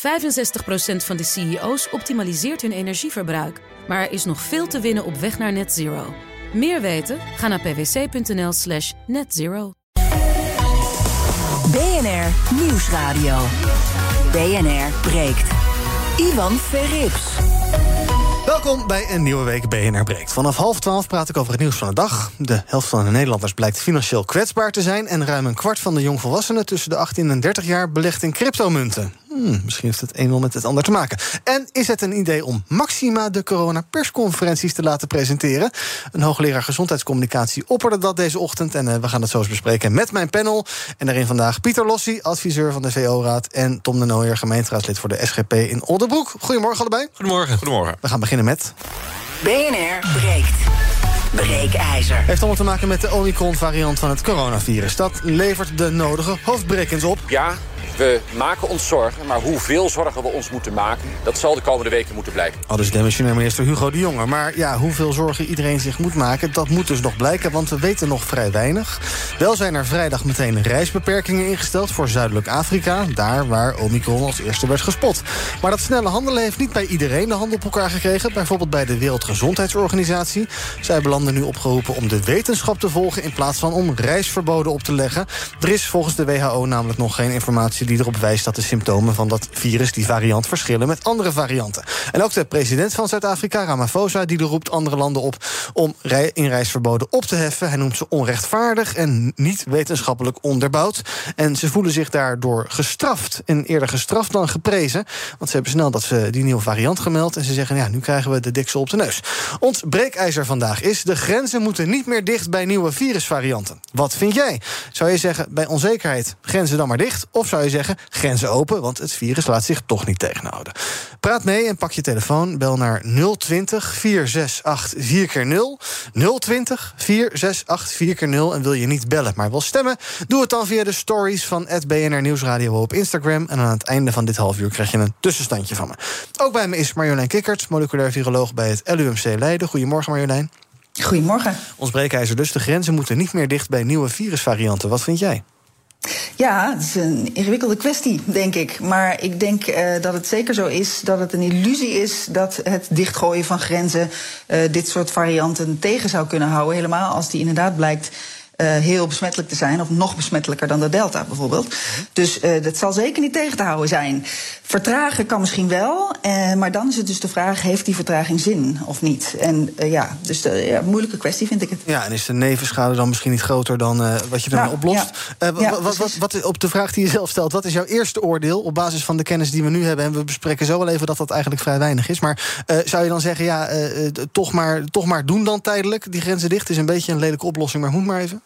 65% van de CEO's optimaliseert hun energieverbruik. Maar er is nog veel te winnen op weg naar net zero. Meer weten? Ga naar pwc.nl slash netzero. BNR Nieuwsradio. BNR breekt. Ivan Verrips. Welkom bij een nieuwe week BNR Breekt. Vanaf half twaalf praat ik over het nieuws van de dag. De helft van de Nederlanders blijkt financieel kwetsbaar te zijn... en ruim een kwart van de jongvolwassenen tussen de 18 en 30 jaar... belegt in cryptomunten. Hmm, misschien heeft het een wel met het ander te maken. En is het een idee om Maxima de corona-persconferenties te laten presenteren? Een hoogleraar gezondheidscommunicatie opperde dat deze ochtend... en uh, we gaan het zo eens bespreken met mijn panel. En daarin vandaag Pieter Lossi, adviseur van de VO-raad... en Tom de Nooijer, gemeenteraadslid voor de SGP in Oldenbroek. Goedemorgen allebei. Goedemorgen. Goedemorgen. We gaan beginnen met... BNR breekt. Breekijzer. Heeft allemaal te maken met de Omicron-variant van het coronavirus. Dat levert de nodige hoofdbrekens op. Ja, we maken ons zorgen, maar hoeveel zorgen we ons moeten maken... dat zal de komende weken moeten blijken. Al dus demissionair minister Hugo de Jonge. Maar ja, hoeveel zorgen iedereen zich moet maken, dat moet dus nog blijken... want we weten nog vrij weinig. Wel zijn er vrijdag meteen reisbeperkingen ingesteld voor Zuidelijk Afrika... daar waar Omicron als eerste werd gespot. Maar dat snelle handelen heeft niet bij iedereen de hand op elkaar gekregen. Bijvoorbeeld bij de Wereldgezondheidsorganisatie. Zij belanden nu opgeroepen om de wetenschap te volgen... in plaats van om reisverboden op te leggen. Er is volgens de WHO namelijk nog geen informatie die erop wijst dat de symptomen van dat virus, die variant, verschillen met andere varianten. En ook de president van Zuid-Afrika, Ramaphosa, die roept andere landen op om inreisverboden op te heffen. Hij noemt ze onrechtvaardig en niet wetenschappelijk onderbouwd. En ze voelen zich daardoor gestraft. En eerder gestraft dan geprezen. Want ze hebben snel dat ze die nieuwe variant gemeld. En ze zeggen, ja, nu krijgen we de diksel op de neus. Ons breekijzer vandaag is... de grenzen moeten niet meer dicht bij nieuwe virusvarianten. Wat vind jij? Zou je zeggen, bij onzekerheid, grenzen dan maar dicht? Of zou je zeggen, grenzen open, want het virus laat zich toch niet tegenhouden. Praat mee en pak je telefoon. Bel naar 020 468 4x0. 020 468 4x0. En wil je niet bellen, maar wil stemmen? Doe het dan via de stories van BNR Nieuwsradio op Instagram. En aan het einde van dit half uur krijg je een tussenstandje van me. Ook bij me is Marjolein Kikkert, moleculair viroloog bij het LUMC Leiden. Goedemorgen Marjolein. Goedemorgen. Ons breekijzer dus. De grenzen moeten niet meer dicht bij nieuwe virusvarianten. Wat vind jij? Ja, het is een ingewikkelde kwestie, denk ik. Maar ik denk uh, dat het zeker zo is dat het een illusie is dat het dichtgooien van grenzen uh, dit soort varianten tegen zou kunnen houden. Helemaal als die inderdaad blijkt uh, heel besmettelijk te zijn, of nog besmettelijker dan de Delta bijvoorbeeld. Dus uh, dat zal zeker niet tegen te houden zijn. Vertragen kan misschien wel, uh, maar dan is het dus de vraag: heeft die vertraging zin of niet? En ja, dus de ja, moeilijke kwestie vind ik het. Ja, en is de nevenschade dan misschien niet groter dan wat je ermee nou, oplost? Ja. Ja, wat, wat, wat, op de vraag die je zelf stelt, wat is jouw eerste oordeel op basis van de kennis die we nu hebben? En we bespreken zo wel even dat dat eigenlijk vrij weinig is. Maar zou je dan zeggen: ja, toch, maar, toch maar doen dan tijdelijk? Die grenzen dicht is een beetje een lelijke oplossing, maar moet maar even.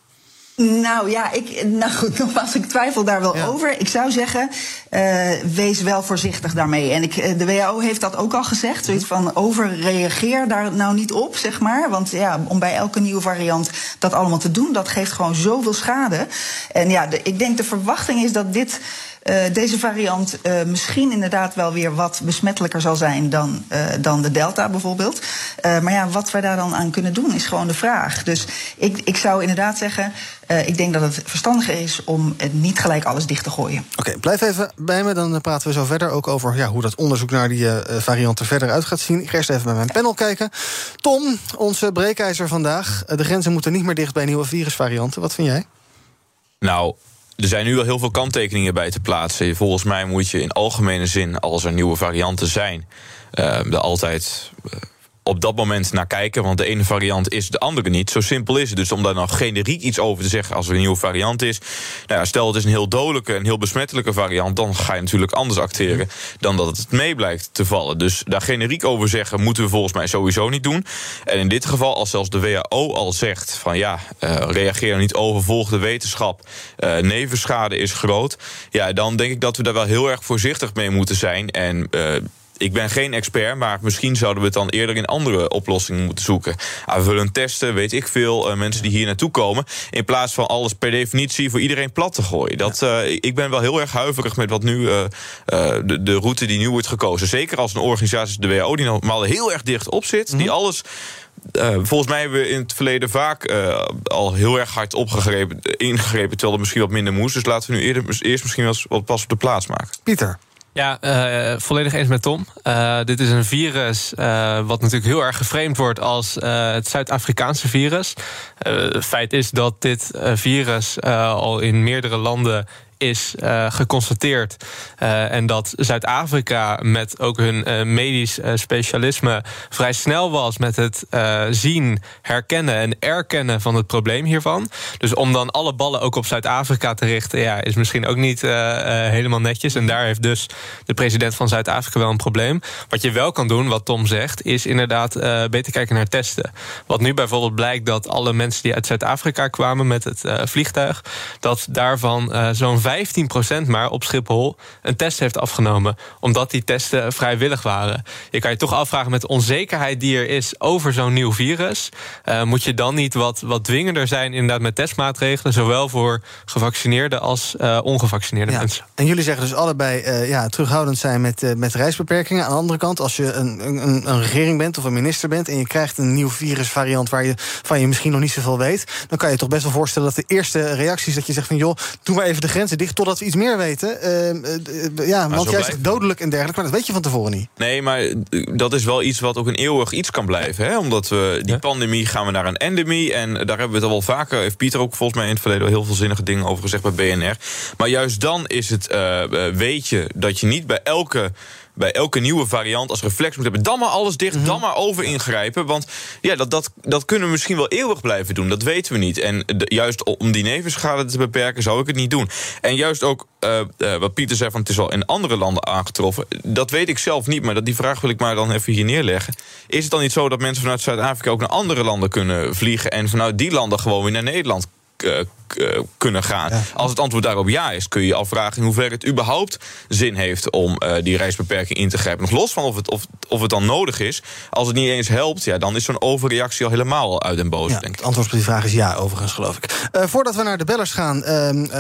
Nou ja, ik, nou goed, nogmaals, ik twijfel daar wel over. Ik zou zeggen, uh, wees wel voorzichtig daarmee. En ik, eh, de WHO heeft dat ook al gezegd. Zoiets van overreageer daar nou niet op, zeg maar. Want ja, om bij elke nieuwe variant dat allemaal te doen, dat geeft gewoon zoveel schade. En ja, de, ik denk de verwachting is dat dit. Uh, deze variant uh, misschien inderdaad wel weer wat besmettelijker zal zijn dan, uh, dan de Delta bijvoorbeeld. maar ja, wat wij daar dan aan kunnen doen is gewoon de vraag. Dus ik, ik zou inderdaad zeggen, ik denk dat het verstandiger is om niet gelijk alles dicht te gooien. Oké, blijf even bij me, dan praten we zo verder ook over ja, hoe dat onderzoek naar die varianten verder uit gaat zien. Ik ga eerst even bij mijn panel kijken. Tom, onze breekijzer vandaag. de grenzen moeten niet meer dicht bij nieuwe virusvarianten. Wat vind jij? Nou, er zijn nu al heel veel kanttekeningen bij te plaatsen. Volgens mij moet je in algemene zin, als er nieuwe varianten zijn, uh, er altijd op dat moment naar kijken. Want de ene variant is de andere niet. Zo simpel is het. Dus om daar nog generiek iets over te zeggen als er een nieuwe variant is. Nou ja, stel het is een heel dodelijke, een heel besmettelijke variant. Dan ga je natuurlijk anders acteren dan dat het mee blijkt te vallen. Dus daar generiek over zeggen moeten we volgens mij sowieso niet doen. En in dit geval, als zelfs de WHO al zegt van ja, uh, reageer er niet over, volg de wetenschap. Uh, nevenschade is groot. Ja, dan denk ik dat we daar wel heel erg voorzichtig mee moeten zijn. En uh, ik ben geen expert, maar misschien zouden we het dan eerder in andere oplossingen moeten zoeken. Aanvullend testen, weet ik veel, uh, mensen die hier naartoe komen. In plaats van alles per definitie voor iedereen plat te gooien. Dat, uh, ik ben wel heel erg huiverig met wat nu uh, de, de, route die nu wordt gekozen. Zeker als een organisatie, de WHO, die normaal heel erg dicht op zit, die mhm. alles. Uh, volgens mij hebben we in het verleden vaak uh, al heel erg hard opgegrepen, ingegrepen, terwijl er misschien wat minder moest. Dus laten we nu eerder, eerst misschien wel wat pas op de plaats maken. Pieter. Ja, uh, volledig eens met Tom. Uh, dit is een virus uh, wat natuurlijk heel erg geframed wordt als het Zuid-Afrikaanse virus. Het feit is dat dit virus al in meerdere landen is uh, geconstateerd. Uh, en dat Zuid-Afrika met ook hun uh, medisch specialisme vrij snel was met het zien, herkennen en erkennen van het probleem hiervan. Dus om dan alle ballen ook op Zuid-Afrika te richten, ja, is misschien ook niet helemaal netjes. En daar heeft dus de president van Zuid-Afrika wel een probleem. Wat je wel kan doen, wat Tom zegt, is inderdaad beter kijken naar testen. Wat nu bijvoorbeeld blijkt dat alle mensen die uit Zuid-Afrika kwamen met het vliegtuig, dat daarvan zo'n 15% maar op Schiphol een test heeft afgenomen. Omdat die testen vrijwillig waren. Je kan je toch afvragen met de onzekerheid die er is over zo'n nieuw virus. Uh, moet je dan niet wat, wat dwingender zijn inderdaad met testmaatregelen. Zowel voor gevaccineerde als uh, ongevaccineerde ja. mensen. En jullie zeggen dus allebei uh, ja, terughoudend zijn met, met reisbeperkingen. Aan de andere kant, als je een, een, een regering bent of een minister bent. en je krijgt een nieuw virusvariant waar je van je misschien nog niet zoveel weet. dan kan je toch best wel voorstellen dat de eerste reacties dat je zegt van joh, doe maar even de grenzen dicht totdat we iets meer weten. Uh, ja, want jij zegt dodelijk en dergelijke, maar dat weet je van tevoren niet. Nee, maar dat is wel iets wat ook een eeuwig iets kan blijven. Hè? Omdat we die pandemie gaan we naar een endemie. En daar hebben we het al wel vaker. Heeft Pieter ook volgens mij in het verleden heel veel zinnige dingen over gezegd bij BNR. Maar juist dan is het, uh, weet je, dat je niet bij elke bij elke nieuwe variant als reflex moet hebben. Dan maar alles dicht, dan maar over ingrijpen. Want ja, dat, dat, dat kunnen we misschien wel eeuwig blijven doen. Dat weten we niet. En juist om die nevenschade te beperken, zou ik het niet doen. En juist ook uh, uh, wat Pieter zei, van het is al in andere landen aangetroffen. Dat weet ik zelf niet, maar dat, die vraag wil ik maar dan even hier neerleggen. Is het dan niet zo dat mensen vanuit Zuid-Afrika ook naar andere landen kunnen vliegen en vanuit die landen gewoon weer naar Nederland uh, kunnen gaan. Ja. Als het antwoord daarop ja is, kun je je afvragen in hoeverre het überhaupt zin heeft om uh, die reisbeperking in te grijpen. Nog los van of het, of, of het dan nodig is. Als het niet eens helpt, ja, dan is zo'n overreactie al helemaal uit en boos. Ja, denk ik. Het antwoord op die vraag is ja, overigens, geloof ik. Uh, voordat we naar de bellers gaan,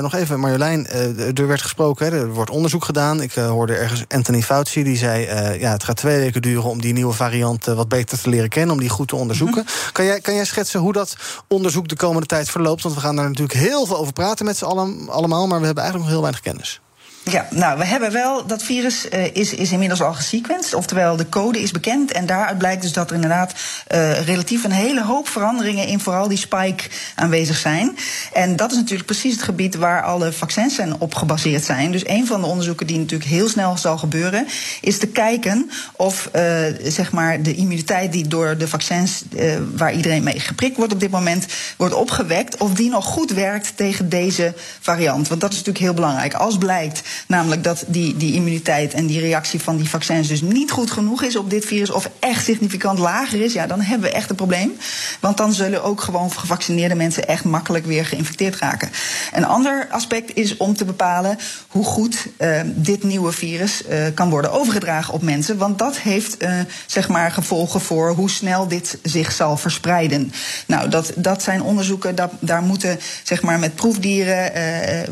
nog even, Marjolein. er werd gesproken, hè, er wordt onderzoek gedaan. Ik hoorde ergens Anthony Fauci, die zei... ja, het gaat twee weken duren om die nieuwe variant wat beter te leren kennen... om die goed te onderzoeken. Mm -hmm. kan, jij, kan jij schetsen hoe dat onderzoek de komende tijd verloopt? Want we gaan daar natuurlijk heel veel over praten met z'n allen, allemaal, maar we hebben eigenlijk nog heel weinig kennis. Ja, nou, we hebben wel, dat virus uh, is, is inmiddels al gesequenced. Oftewel, de code is bekend. En daaruit blijkt dus dat er inderdaad uh, relatief een hele hoop veranderingen in vooral die spike aanwezig zijn. En dat is natuurlijk precies het gebied waar alle vaccins zijn op gebaseerd zijn. Dus een van de onderzoeken die natuurlijk heel snel zal gebeuren, is te kijken of uh, zeg maar de immuniteit die door de vaccins waar iedereen mee geprikt wordt op dit moment, wordt opgewekt, of die nog goed werkt tegen deze variant. Want dat is natuurlijk heel belangrijk. Als blijkt Namelijk dat die, die immuniteit en die reactie van die vaccins dus niet goed genoeg is op dit virus. Of echt significant lager is. Ja, dan hebben we echt een probleem. Want dan zullen ook gewoon gevaccineerde mensen echt makkelijk weer geïnfecteerd raken. Een ander aspect is om te bepalen hoe goed uh, dit nieuwe virus uh, kan worden overgedragen op mensen. Want dat heeft uh, zeg maar gevolgen voor hoe snel dit zich zal verspreiden. Nou, dat, dat zijn onderzoeken, dat, daar moeten zeg maar met proefdieren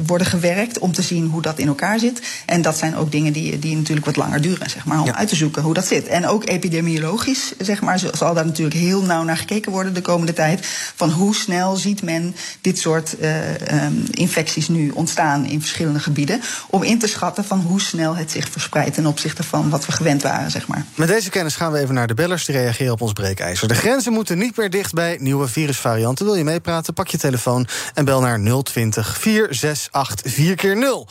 worden gewerkt om te zien hoe dat in elkaar zit. En dat zijn ook dingen die, die natuurlijk wat langer duren, zeg maar, om ja. uit te zoeken hoe dat zit. En ook epidemiologisch, zeg maar, zal daar natuurlijk heel nauw naar gekeken worden de komende tijd. Van hoe snel ziet men dit soort uh, um, infecties nu ontstaan in verschillende gebieden. Om in te schatten van hoe snel het zich verspreidt ten opzichte van wat we gewend waren, zeg maar. Met deze kennis gaan we even naar de bellers die reageren op ons breekijzer. De grenzen moeten niet meer dicht bij nieuwe virusvarianten. Wil je meepraten? Pak je telefoon en bel naar 020 468 4 keer 0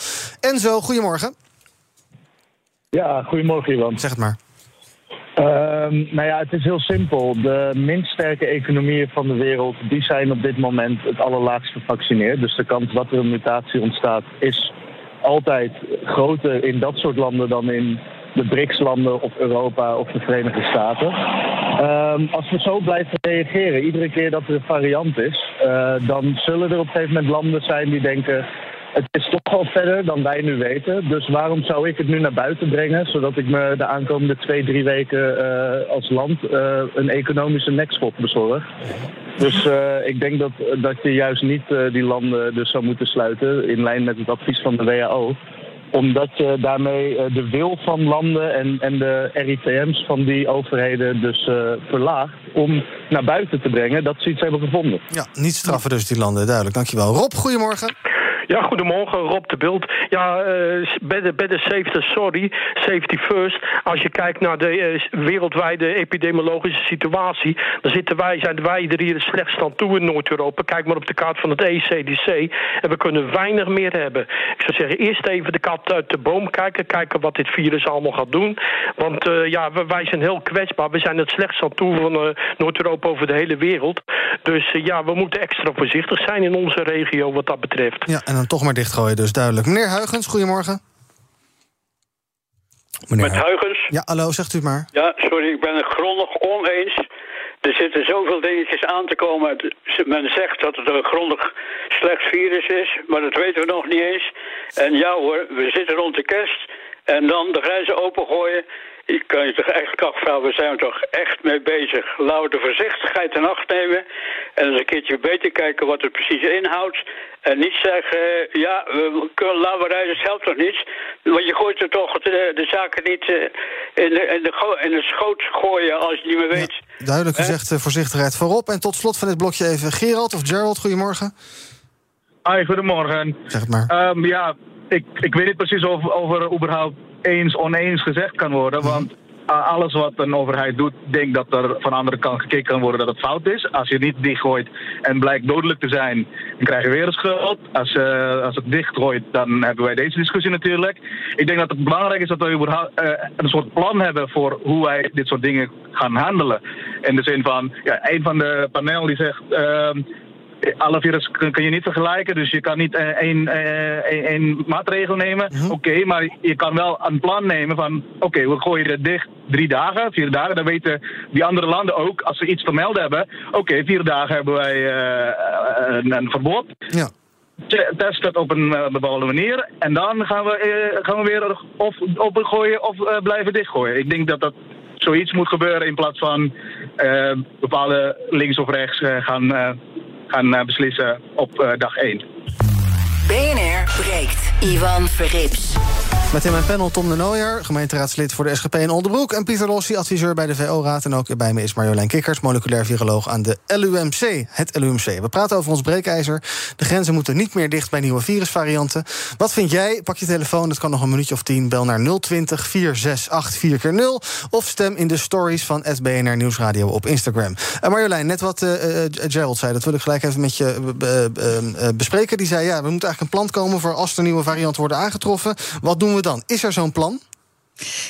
Goedemorgen. Ja, goedemorgen Ivan. Zeg het maar. Um, nou ja, het is heel simpel. De minst sterke economieën van de wereld... die zijn op dit moment het allerlaagst gevaccineerd. Dus de kans dat er een mutatie ontstaat... is altijd groter in dat soort landen dan in de BRICS-landen of Europa of de Verenigde Staten. Um, als we zo blijven reageren, iedere keer dat er een variant is... Uh, dan zullen er op een gegeven moment landen zijn die denken het is toch al verder dan wij nu weten. Dus waarom zou ik het nu naar buiten brengen, zodat ik me de aankomende twee, drie weken uh, als land uh, een economische nekschop bezorg? Dus uh, ik denk dat, dat je juist niet die landen dus zou moeten sluiten, in lijn met het advies van de WHO omdat je daarmee de wil van landen en, en de RITM's van die overheden dus verlaagt om naar buiten te brengen dat ze iets hebben gevonden. Ja, niet straffen dus die landen, duidelijk. Dankjewel. Rob, goedemorgen. Ja, goedemorgen, Rob de Bult. Ja, uh, better, better safe sorry, safety first. Als je kijkt naar de uh, wereldwijde epidemiologische situatie... dan zitten wij, zijn wij er hier slechtst aan toe in Noord-Europa. Kijk maar op de kaart van het ECDC. En we kunnen weinig meer hebben. Ik zou zeggen, eerst even de kat uit de boom kijken. Kijken wat dit virus allemaal gaat doen. Want uh, ja, wij zijn heel kwetsbaar. We zijn het slechtst aan toe van Noord-Europa over de hele wereld. Dus ja, we moeten extra voorzichtig zijn in onze regio wat dat betreft. Ja, en dan toch maar dichtgooien, dus duidelijk. Meneer Huigens, goedemorgen. Meneer Met Huigens? Ja, hallo, zegt u het maar. Ja, sorry, ik ben het grondig oneens. Er zitten zoveel dingetjes aan te komen. Men zegt dat het een grondig slecht virus is, maar dat weten we nog niet eens. En ja hoor, we zitten rond de kerst en dan de grenzen opengooien. Ik kan je toch echt afvragen, we zijn er toch echt mee bezig. Laten we de voorzichtigheid in acht nemen. En eens een keertje beter kijken wat het precies inhoudt. En niet zeggen, ja, we kunnen, laten we rijden, het helpt toch niets. Want je gooit er toch de, de zaken niet eh, in de, in, de, in de schoot gooien als je niet meer weet. duidelijk gezegd, uh, voorzichtigheid voorop. En tot slot van dit blokje even Gerald of Gerald, goedemorgen. Hi, goedemorgen. Zeg het maar. Um, ja, ik, ik weet niet precies of, of er überhaupt eens oneens gezegd kan worden. Want alles wat een overheid doet, denk dat er van de andere kant gekeken kan worden dat het fout is. Als je niet dichtgooit en blijkt dodelijk te zijn, dan krijg je weer een schuld. Als, uh, als het dichtgooit, dan hebben wij deze discussie natuurlijk. Ik denk dat het belangrijk is dat we uh, een soort plan hebben voor hoe wij dit soort dingen gaan handelen. In de zin van, ja, een van de panel die zegt. Uh, alle virus kun je niet vergelijken, dus je kan niet één, uh, één, maatregel nemen. -hmm. Oké, okay, maar je kan wel een plan nemen van... oké, okay, we gooien het dicht drie dagen, vier dagen. Dan weten die andere landen ook, als ze iets te melden hebben... oké, okay, vier dagen hebben wij uh, een, een, verbod. Ja. Test het op een bepaalde manier. En dan gaan we, gaan we weer of opengooien of blijven dichtgooien. Ik denk dat dat zoiets moet gebeuren in plaats van bepaalde links of rechts gaan gaan beslissen op dag 1. BNR breekt. Ivan Verrips. Met in mijn panel Tom de Nooijer, gemeenteraadslid voor de SGP in Oldenbroek... en Pieter Lossi, adviseur bij de VO-raad. En ook bij me is Marjolein Kikkers, moleculair viroloog aan de LUMC. Het LUMC. We praten over ons breekijzer. De grenzen moeten niet meer dicht bij nieuwe virusvarianten. Wat vind jij? Pak je telefoon, het kan nog een minuutje of tien. Bel naar 020 468 4x0. Of stem in de stories van SBNR Nieuwsradio op Instagram. Uh, Marjolein, net wat uh, uh, Gerald zei, dat wil ik gelijk even met je bespreken. Die zei, ja, we moeten eigenlijk een plan komen... voor als er nieuwe varianten worden aangetroffen. Wat doen we dan? Is er zo'n plan?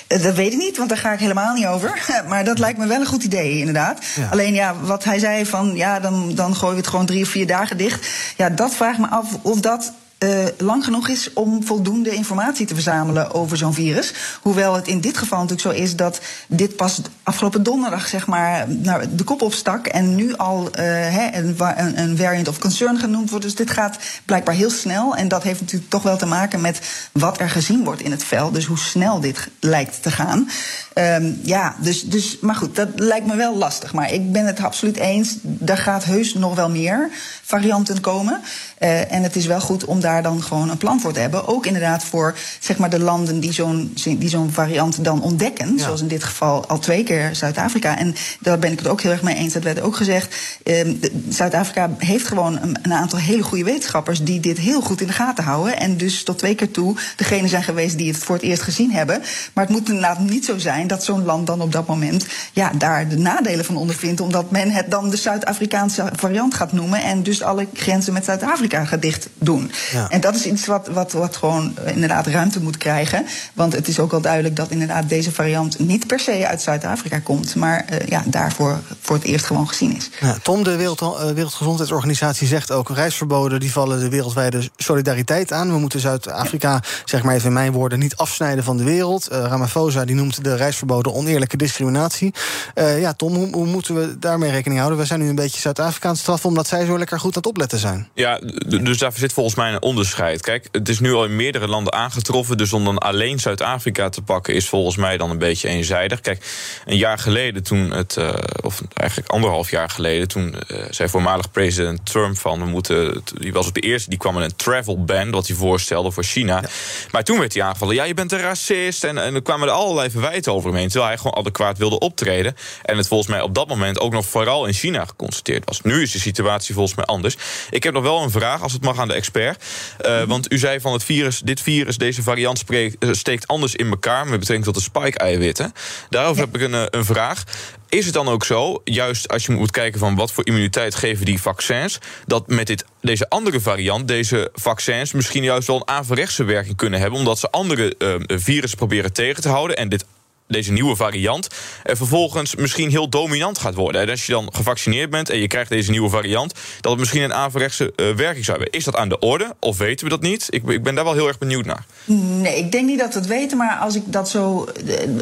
Dat weet ik niet, want daar ga ik helemaal niet over. Maar dat lijkt me wel een goed idee, inderdaad. Ja. Alleen ja, wat hij zei van ja, dan, dan gooien we het gewoon drie of vier dagen dicht. Ja, dat vraagt me af of dat uh, lang genoeg is om voldoende informatie te verzamelen over zo'n virus. Hoewel het in dit geval natuurlijk zo is dat dit pas afgelopen donderdag zeg maar naar de kop opstak en nu al he, een, een, variant of concern genoemd wordt. Dus dit gaat blijkbaar heel snel en dat heeft natuurlijk toch wel te maken met wat er gezien wordt in het veld. Dus hoe snel dit lijkt te gaan. Um, ja, dus, dus, maar goed, dat lijkt me wel lastig. Maar ik ben het absoluut eens. Er gaat heus nog wel meer varianten komen. Uh, en het is wel goed om daar dan gewoon een plan voor te hebben. Ook inderdaad voor zeg maar, de landen die zo'n die zo'n variant dan ontdekken. Ja. Zoals in dit geval al twee keer Zuid-Afrika. En daar ben ik het ook heel erg mee eens. Dat werd ook gezegd. Uh, Zuid-Afrika heeft gewoon een, een, aantal hele goede wetenschappers die dit heel goed in de gaten houden. En dus tot twee keer toe degene zijn geweest die het voor het eerst gezien hebben. Maar het moet inderdaad niet zo zijn dat zo'n land dan op dat moment ja, daar de nadelen van ondervindt. Omdat men het dan de Zuid-Afrikaanse variant gaat noemen. En dus alle grenzen met Zuid-Afrika gaat dicht doen. Ja. En dat is iets wat, wat, wat gewoon inderdaad ruimte moet krijgen. Want het is ook al duidelijk dat inderdaad deze variant niet per se uit Zuid-Afrika komt. Maar uh, ja, daarvoor voor het eerst gewoon gezien is. Ja, Tom, de Wereld, uh, Wereldgezondheidsorganisatie zegt ook... reisverboden die vallen de wereldwijde solidariteit aan. We moeten Zuid-Afrika, zeg maar even in mijn woorden, niet afsnijden van de wereld. Uh, Ramaphosa die noemt de reisverboden verboden oneerlijke discriminatie. Uh, ja, Tom, hoe, hoe, moeten we daarmee rekening houden? We zijn nu een beetje Zuid-Afrikaanse straf omdat zij zo lekker goed aan het opletten zijn. Ja, dus daar zit volgens mij een onderscheid. Kijk, het is nu al in meerdere landen aangetroffen, dus om dan alleen Zuid-Afrika te pakken is volgens mij dan een beetje eenzijdig. Kijk, een jaar geleden toen het, uh, of eigenlijk anderhalf jaar geleden, toen uh, zei voormalig president Trump van we moeten, die was op de eerste, die kwam met een travel ban, wat hij voorstelde voor China. Ja. Maar toen werd hij aangevallen, ja, je bent een racist en, en er kwamen er allerlei verwijten over terwijl hij gewoon adequaat wilde optreden. En het volgens mij op dat moment ook nog vooral in China geconstateerd was. Nu is de situatie volgens mij anders. Ik heb nog wel een vraag, als het mag aan de expert. Uh, want u zei van het virus, dit virus, deze variant spreekt, steekt anders in elkaar met betrekking tot de spike-eiwitten. Daarover heb ik een, een vraag. Is het dan ook zo, juist als je moet kijken van wat voor immuniteit geven die vaccins, dat met dit, deze andere variant, deze vaccins misschien juist wel een averechtse werking kunnen hebben, omdat ze andere uh, virussen proberen tegen te houden en dit deze nieuwe variant er vervolgens misschien heel dominant gaat worden. En als je dan gevaccineerd bent en je krijgt deze nieuwe variant, dat het misschien een averechtse uh, werking zou hebben. Is dat aan de orde of weten we dat niet? Ik, ik, ben daar wel heel erg benieuwd naar. Nee, ik denk niet dat we het weten, maar als ik dat zo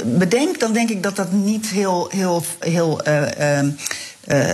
bedenk, dan denk ik dat dat niet heel, heel, heel. Uh,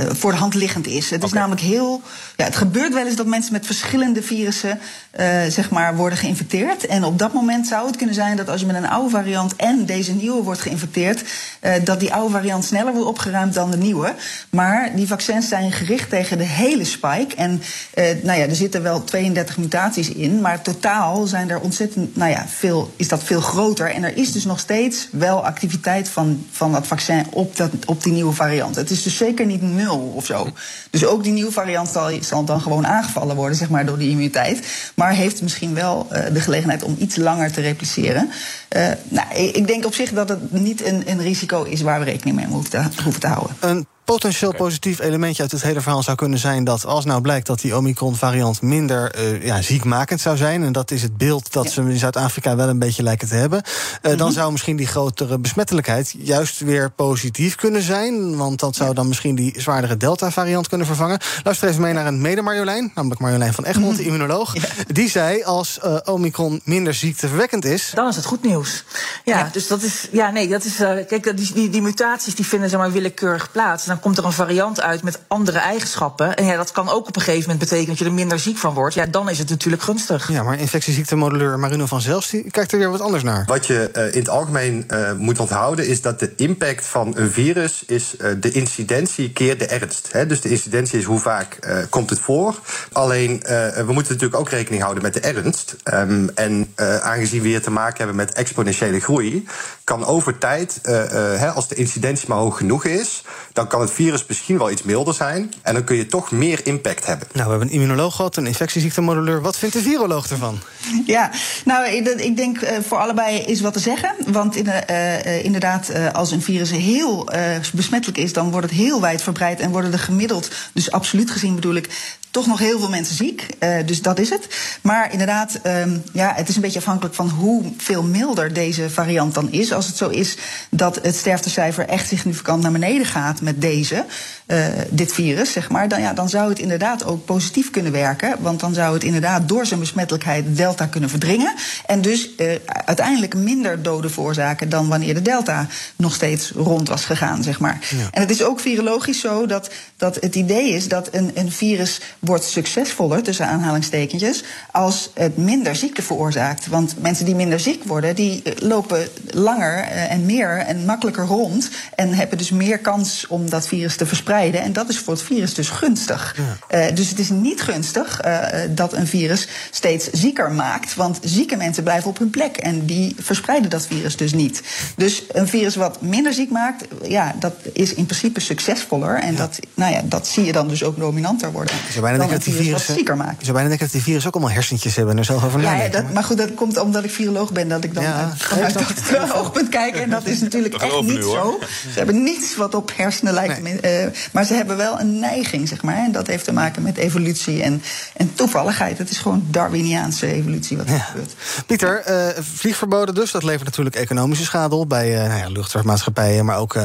voor de hand liggend is. Het is namelijk heel. Ja, het gebeurt wel eens dat mensen met verschillende virussen uh, zeg maar worden geïnfecteerd. En op dat moment zou het kunnen zijn dat als je met een oude variant en deze nieuwe wordt geïnfecteerd, uh, dat die oude variant sneller wordt opgeruimd dan de nieuwe. Maar die vaccins zijn gericht tegen de hele spike. En nou ja, er zitten wel 32 mutaties in, maar totaal zijn er ontzettend, nou ja, veel, is dat veel groter. En er is dus nog steeds wel activiteit van, van dat vaccin op, dat, op die nieuwe variant. Het is dus zeker niet nul of zo. Dus ook die nieuwe variant zal, zal dan gewoon aangevallen worden, zeg maar, door die immuniteit. Maar heeft misschien wel uh, de gelegenheid om iets langer te repliceren. Uh, nou, ik denk op zich dat het niet een, een risico is waar we rekening mee hoeven te, hoeven te houden. Potentieel positief elementje uit het hele verhaal zou kunnen zijn dat als nou blijkt dat die Omicron-variant minder uh, ja, ziekmakend zou zijn, en dat is het beeld dat ja. ze in Zuid-Afrika wel een beetje lijken te hebben, uh, mm -hmm. dan zou misschien die grotere besmettelijkheid juist weer positief kunnen zijn. Want dat zou dan misschien die zwaardere Delta-variant kunnen vervangen. Luister even mee naar een mede-Marjolein, namelijk Marjolein van Egmond, mm -hmm. de immunoloog. Ja. Die zei als uh, Omicron minder ziekteverwekkend is. Dan is het goed nieuws. Ja, ja. dus dat is. Ja, nee, dat is. kijk, die, die, die mutaties die vinden zeg maar willekeurig plaats dan komt er een variant uit met andere eigenschappen. En ja, dat kan ook op een gegeven moment betekenen dat je er minder ziek van wordt. Ja, dan is het natuurlijk gunstig. Ja, maar infectieziektemodelleur Marino van Zelfs die kijkt er weer wat anders naar. Wat je uh, in het algemeen uh, moet onthouden is dat de impact van een virus is uh, de incidentie keer de ernst. Hè? Dus de incidentie is hoe vaak komt het voor. Alleen we moeten natuurlijk ook rekening houden met de ernst. Um, en aangezien we hier te maken hebben met exponentiële groei, kan over tijd, hè, als de incidentie maar hoog genoeg is, dan kan het virus misschien wel iets milder zijn. En dan kun je toch meer impact hebben. Nou, we hebben een immunoloog gehad, een infectieziektemodelleur. Wat vindt de viroloog ervan? Ja, nou, ik denk uh, voor allebei is wat te zeggen. Want in, uh, inderdaad, als een virus heel besmettelijk is, dan wordt het heel wijdverbreid en worden er gemiddeld, dus absoluut gezien bedoel ik, toch nog heel veel mensen ziek. Uh, dus dat is het. Maar inderdaad, um, ja, het is een beetje afhankelijk van hoeveel milder deze variant dan is. Als het zo is dat het sterftecijfer echt significant naar beneden gaat met deze, uh, dit virus, zeg maar, dan, ja, dan zou het inderdaad ook positief kunnen werken. Want dan zou het inderdaad door zijn besmettelijkheid delta kunnen verdringen. En dus uh, uiteindelijk minder doden veroorzaken dan wanneer de delta nog steeds rond was gegaan, zeg maar. Ja. En het is ook virologisch zo dat, dat het idee is dat een, een virus wordt succesvoller, tussen aanhalingstekentjes, als het minder ziekte veroorzaakt. Want mensen die minder ziek worden, die lopen langer en meer en makkelijker rond. En hebben dus meer kans om dat virus te verspreiden. En dat is voor het virus dus gunstig. Ja. Uh, dus het is niet gunstig uh, dat een virus steeds zieker maakt. Want zieke mensen blijven op hun plek. En die verspreiden dat virus dus niet. Dus een virus wat minder ziek maakt, ja, dat is in principe succesvoller. En ja. dat, nou ja, dat zie je dan dus ook dominanter worden bijna denken dat die virussen. zieker maken. Je zou bijna denken dat die virussen ook allemaal hersentjes hebben en er zelf over ja, nadenken. Ja, dat, maar goed, dat komt omdat ik viroloog ben, dat ik dan ja, vanuit dat oogpunt kijk. En dat is natuurlijk echt niet nu, zo. Ze hebben niets wat op hersenen lijkt. Nee. Uh, maar ze hebben wel een neiging, zeg maar. En dat heeft te maken met evolutie en, en toevalligheid. Het is gewoon Darwiniaanse evolutie wat er ja. gebeurt. Pieter, uh, vliegverboden dus, dat levert natuurlijk economische schade op bij uh, nou ja, luchtvaartmaatschappijen, maar ook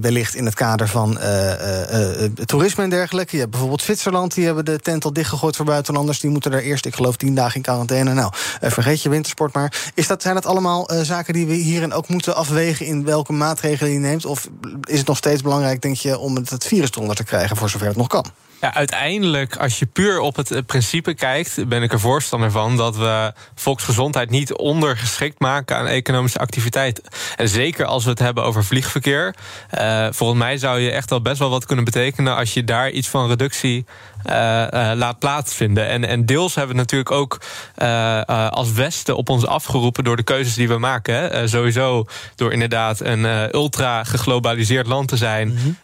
wellicht in het kader van toerisme en dergelijke. Je hebt bijvoorbeeld Zwitserland, die hebben de tent al dichtgegooid voor buitenlanders. Die moeten daar eerst, ik geloof, tien dagen in quarantaine. Nou, uh, vergeet je wintersport maar. Is dat, zijn dat allemaal uh, zaken die we hierin ook moeten afwegen... in welke maatregelen je neemt? Of is het nog steeds belangrijk, denk je, om het, het virus eronder te krijgen... voor zover het nog kan? Ja, uiteindelijk, als je puur op het principe kijkt, ben ik er voorstander van dat we volksgezondheid niet ondergeschikt maken aan economische activiteit. En zeker als we het hebben over vliegverkeer. Volgens mij zou je echt wel best wel wat kunnen betekenen als je daar iets van reductie laat plaatsvinden. En, en deels hebben we natuurlijk ook uh, als Westen op ons afgeroepen door de keuzes die we maken. Hè. sowieso door inderdaad een ultra geglobaliseerd land te zijn. Mm -hmm.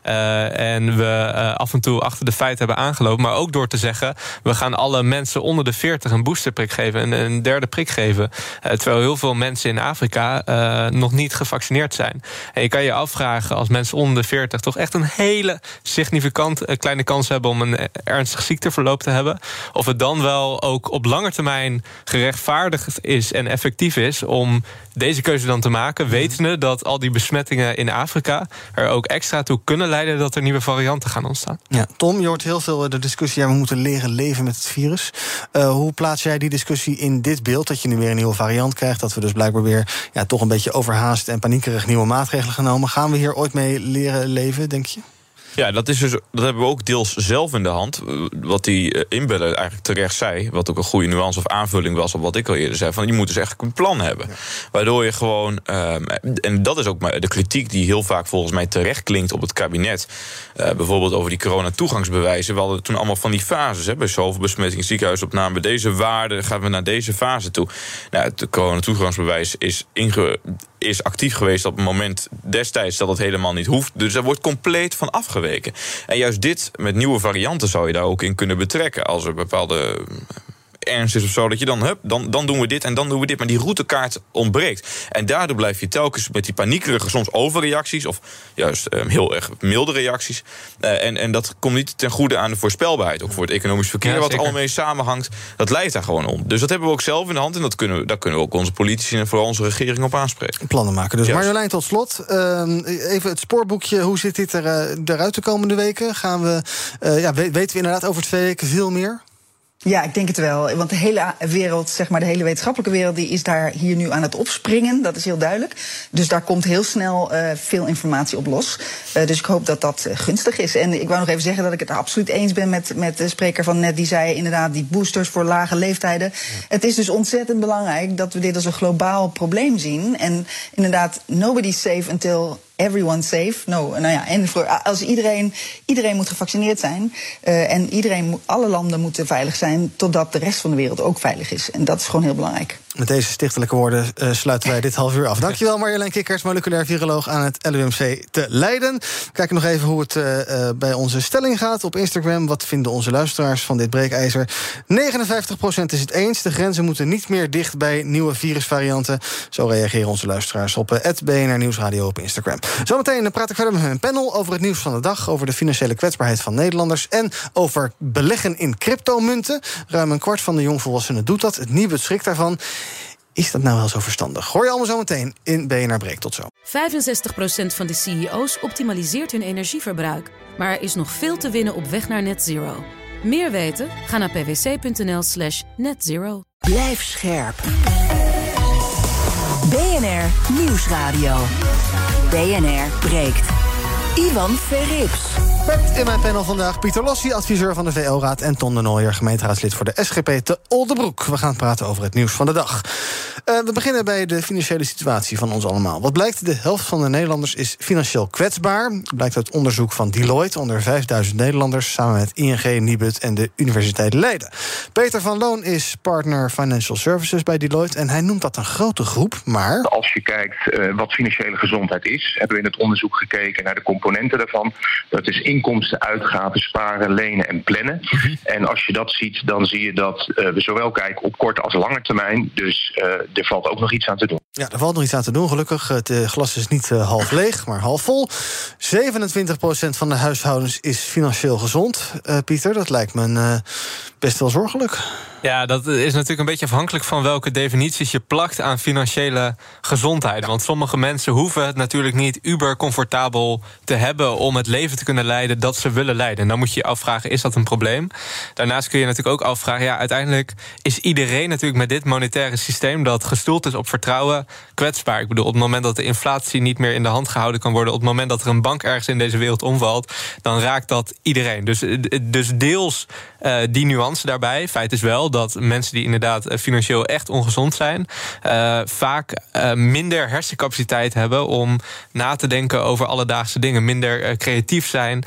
en we af en toe achter de feiten hebben aangelopen. Maar ook door te zeggen, we gaan alle mensen onder de 40 een boosterprik geven. En een derde prik geven. Terwijl heel veel mensen in Afrika uh, nog niet gevaccineerd zijn. En je kan je afvragen, als mensen onder de 40 toch echt een hele significant kleine kans hebben om een ernstig ziekteverloop te hebben. Of het dan wel ook op lange termijn gerechtvaardigd is en effectief is om deze keuze dan te maken, wetende dat al die besmettingen in Afrika er ook extra toe kunnen leiden dat er nieuwe varianten gaan ontstaan. Ja, Tom, je hoort heel veel de discussie: ja, we moeten leren leven met het virus. Uh, hoe plaats jij die discussie in dit beeld? Dat je nu weer een nieuwe variant krijgt, dat we dus blijkbaar weer ja, toch een beetje overhaast en paniekerig nieuwe maatregelen genomen. Gaan we hier ooit mee leren leven, denk je? Ja, dat, is dus, dat hebben we ook deels zelf in de hand. Wat die eh, inbeller eigenlijk terecht zei, wat ook een goede nuance of aanvulling was op wat ik al eerder zei, van je moet dus echt een plan hebben. Waardoor je gewoon, um, en dat is ook maar de kritiek die heel vaak volgens mij terecht klinkt op het kabinet. Uh, bijvoorbeeld over die corona-toegangsbewijzen. We hadden toen allemaal van die fases. Hè, bij zoveel besmettingen, ziekenhuisopname, bij deze waarde gaan we naar deze fase toe. Nou, het corona-toegangsbewijs is, inge, is actief geweest op het moment destijds dat het helemaal niet hoeft. Dus er wordt compleet van afgeweken. En juist dit met nieuwe varianten zou je daar ook in kunnen betrekken. Als er bepaalde ernst is of zo, dat je dan, hup, dan, dan doen we dit en dan doen we dit. Maar die routekaart ontbreekt. En daardoor blijf je telkens met die paniekerige, soms overreacties, of juist um, heel erg milde reacties. Uh, en, en dat komt niet ten goede aan de voorspelbaarheid. Ook voor het economisch verkeer, ja, wat allemaal mee samenhangt. Dat leidt daar gewoon om. Dus dat hebben we ook zelf in de hand. En dat kunnen we, daar kunnen we ook onze politici en vooral onze regering op aanspreken. Plannen maken. Dus juist. Marjolein, tot slot. Uh, even het spoorboekje. Hoe zit dit er, uh, eruit de komende weken? Gaan we, uh, ja, weten we inderdaad over twee weken veel meer? Ja, ik denk het wel. Want de hele wereld, zeg maar de hele wetenschappelijke wereld, die is daar hier nu aan het opspringen. Dat is heel duidelijk. Dus daar komt heel snel uh, veel informatie op los. Uh, dus ik hoop dat dat uh, gunstig is. En ik wou nog even zeggen dat ik het absoluut eens ben met, met de spreker van net. Die zei inderdaad die boosters voor lage leeftijden. Ja. Het is dus ontzettend belangrijk dat we dit als een globaal probleem zien. En inderdaad, nobody's safe until everyone safe. No, nou ja, en als iedereen, iedereen moet gevaccineerd zijn. Uh, en iedereen, alle landen moeten veilig zijn. Totdat de rest van de wereld ook veilig is. En dat is gewoon heel belangrijk. Met deze stichtelijke woorden uh, sluiten wij dit half uur af. Dankjewel Marjolein Kikkers, moleculair viroloog aan het LUMC te Leiden. We kijken nog even hoe het uh, uh, bij onze stelling gaat op Instagram. Wat vinden onze luisteraars van dit breekijzer? 59% is het eens. De grenzen moeten niet meer dicht bij nieuwe virusvarianten. Zo reageren onze luisteraars op het BNR Nieuwsradio op Instagram. Zometeen praat ik verder met mijn panel over het nieuws van de dag... over de financiële kwetsbaarheid van Nederlanders... en over beleggen in cryptomunten. Ruim een kwart van de jongvolwassenen doet dat. Het nieuwe schrik daarvan... Is dat nou wel zo verstandig? Hoor je allemaal zo meteen in BNR Breek. Tot zo. 65% van de CEO's optimaliseert hun energieverbruik. Maar er is nog veel te winnen op weg naar net zero. Meer weten? Ga naar pwc.nl slash netzero. Blijf scherp. BNR Nieuwsradio. BNR breekt. Ivan Verrips. Met in mijn panel vandaag Pieter Lossi, adviseur van de VO-raad... en Ton de Nooijer, gemeenteraadslid voor de SGP te Oldebroek. We gaan praten over het nieuws van de dag. Uh, we beginnen bij de financiële situatie van ons allemaal. Wat blijkt, de helft van de Nederlanders is financieel kwetsbaar. Blijkt uit onderzoek van Deloitte onder 5000 Nederlanders... samen met ING, Nibud en de Universiteit Leiden. Peter van Loon is partner Financial Services bij Deloitte... en hij noemt dat een grote groep, maar... Als je kijkt uh, wat financiële gezondheid is... hebben we in het onderzoek gekeken naar de componenten daarvan. Dat is inkomsten, uitgaven, sparen, lenen en plannen. Mm-hmm. En als je dat ziet, dan zie je dat uh, we zowel kijken op korte als lange termijn. Dus uh, er valt ook nog iets aan te doen. Ja, er valt nog iets aan te doen, gelukkig. Het uh, glas is niet half leeg, maar half vol. 27% van de huishoudens is financieel gezond. Pieter, dat lijkt me best wel zorgelijk. Ja, dat is natuurlijk een beetje afhankelijk van welke definities je plakt aan financiële gezondheid. Want sommige mensen hoeven het natuurlijk niet uber comfortabel te hebben om het leven te kunnen leiden dat ze willen leiden. En dan moet je je afvragen: is dat een probleem? Daarnaast kun je natuurlijk ook afvragen: ja, uiteindelijk is iedereen natuurlijk met dit monetaire systeem dat gestoeld is op vertrouwen kwetsbaar. Ik bedoel, op het moment dat de inflatie niet meer in de hand gehouden kan worden, op het moment dat er een bank ergens in deze wereld omvalt, dan raakt dat iedereen. Dus, dus deels uh, die nuance daarbij. Feit is wel dat mensen die inderdaad financieel echt ongezond zijn, uh, vaak uh, minder hersencapaciteit hebben om na te denken over alledaagse dingen, minder creatief zijn.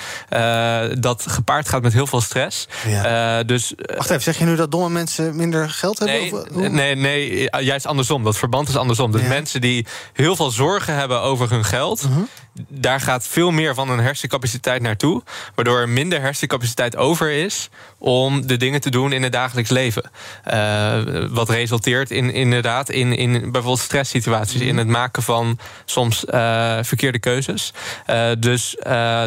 dat gepaard gaat met heel veel stress. Ja. dus, Wacht even, zeg je nu dat domme mensen minder geld hebben? Nee, of, nee, nee, juist andersom. Dat verband is andersom. Dus ja. mensen die heel veel zorgen hebben over hun geld. -huh daar gaat veel meer van een hersencapaciteit naartoe. Waardoor er minder hersencapaciteit over is om de dingen te doen in het dagelijks leven. Uh, wat resulteert in, inderdaad in, in bijvoorbeeld stresssituaties, in het maken van soms uh, verkeerde keuzes. Uh, dus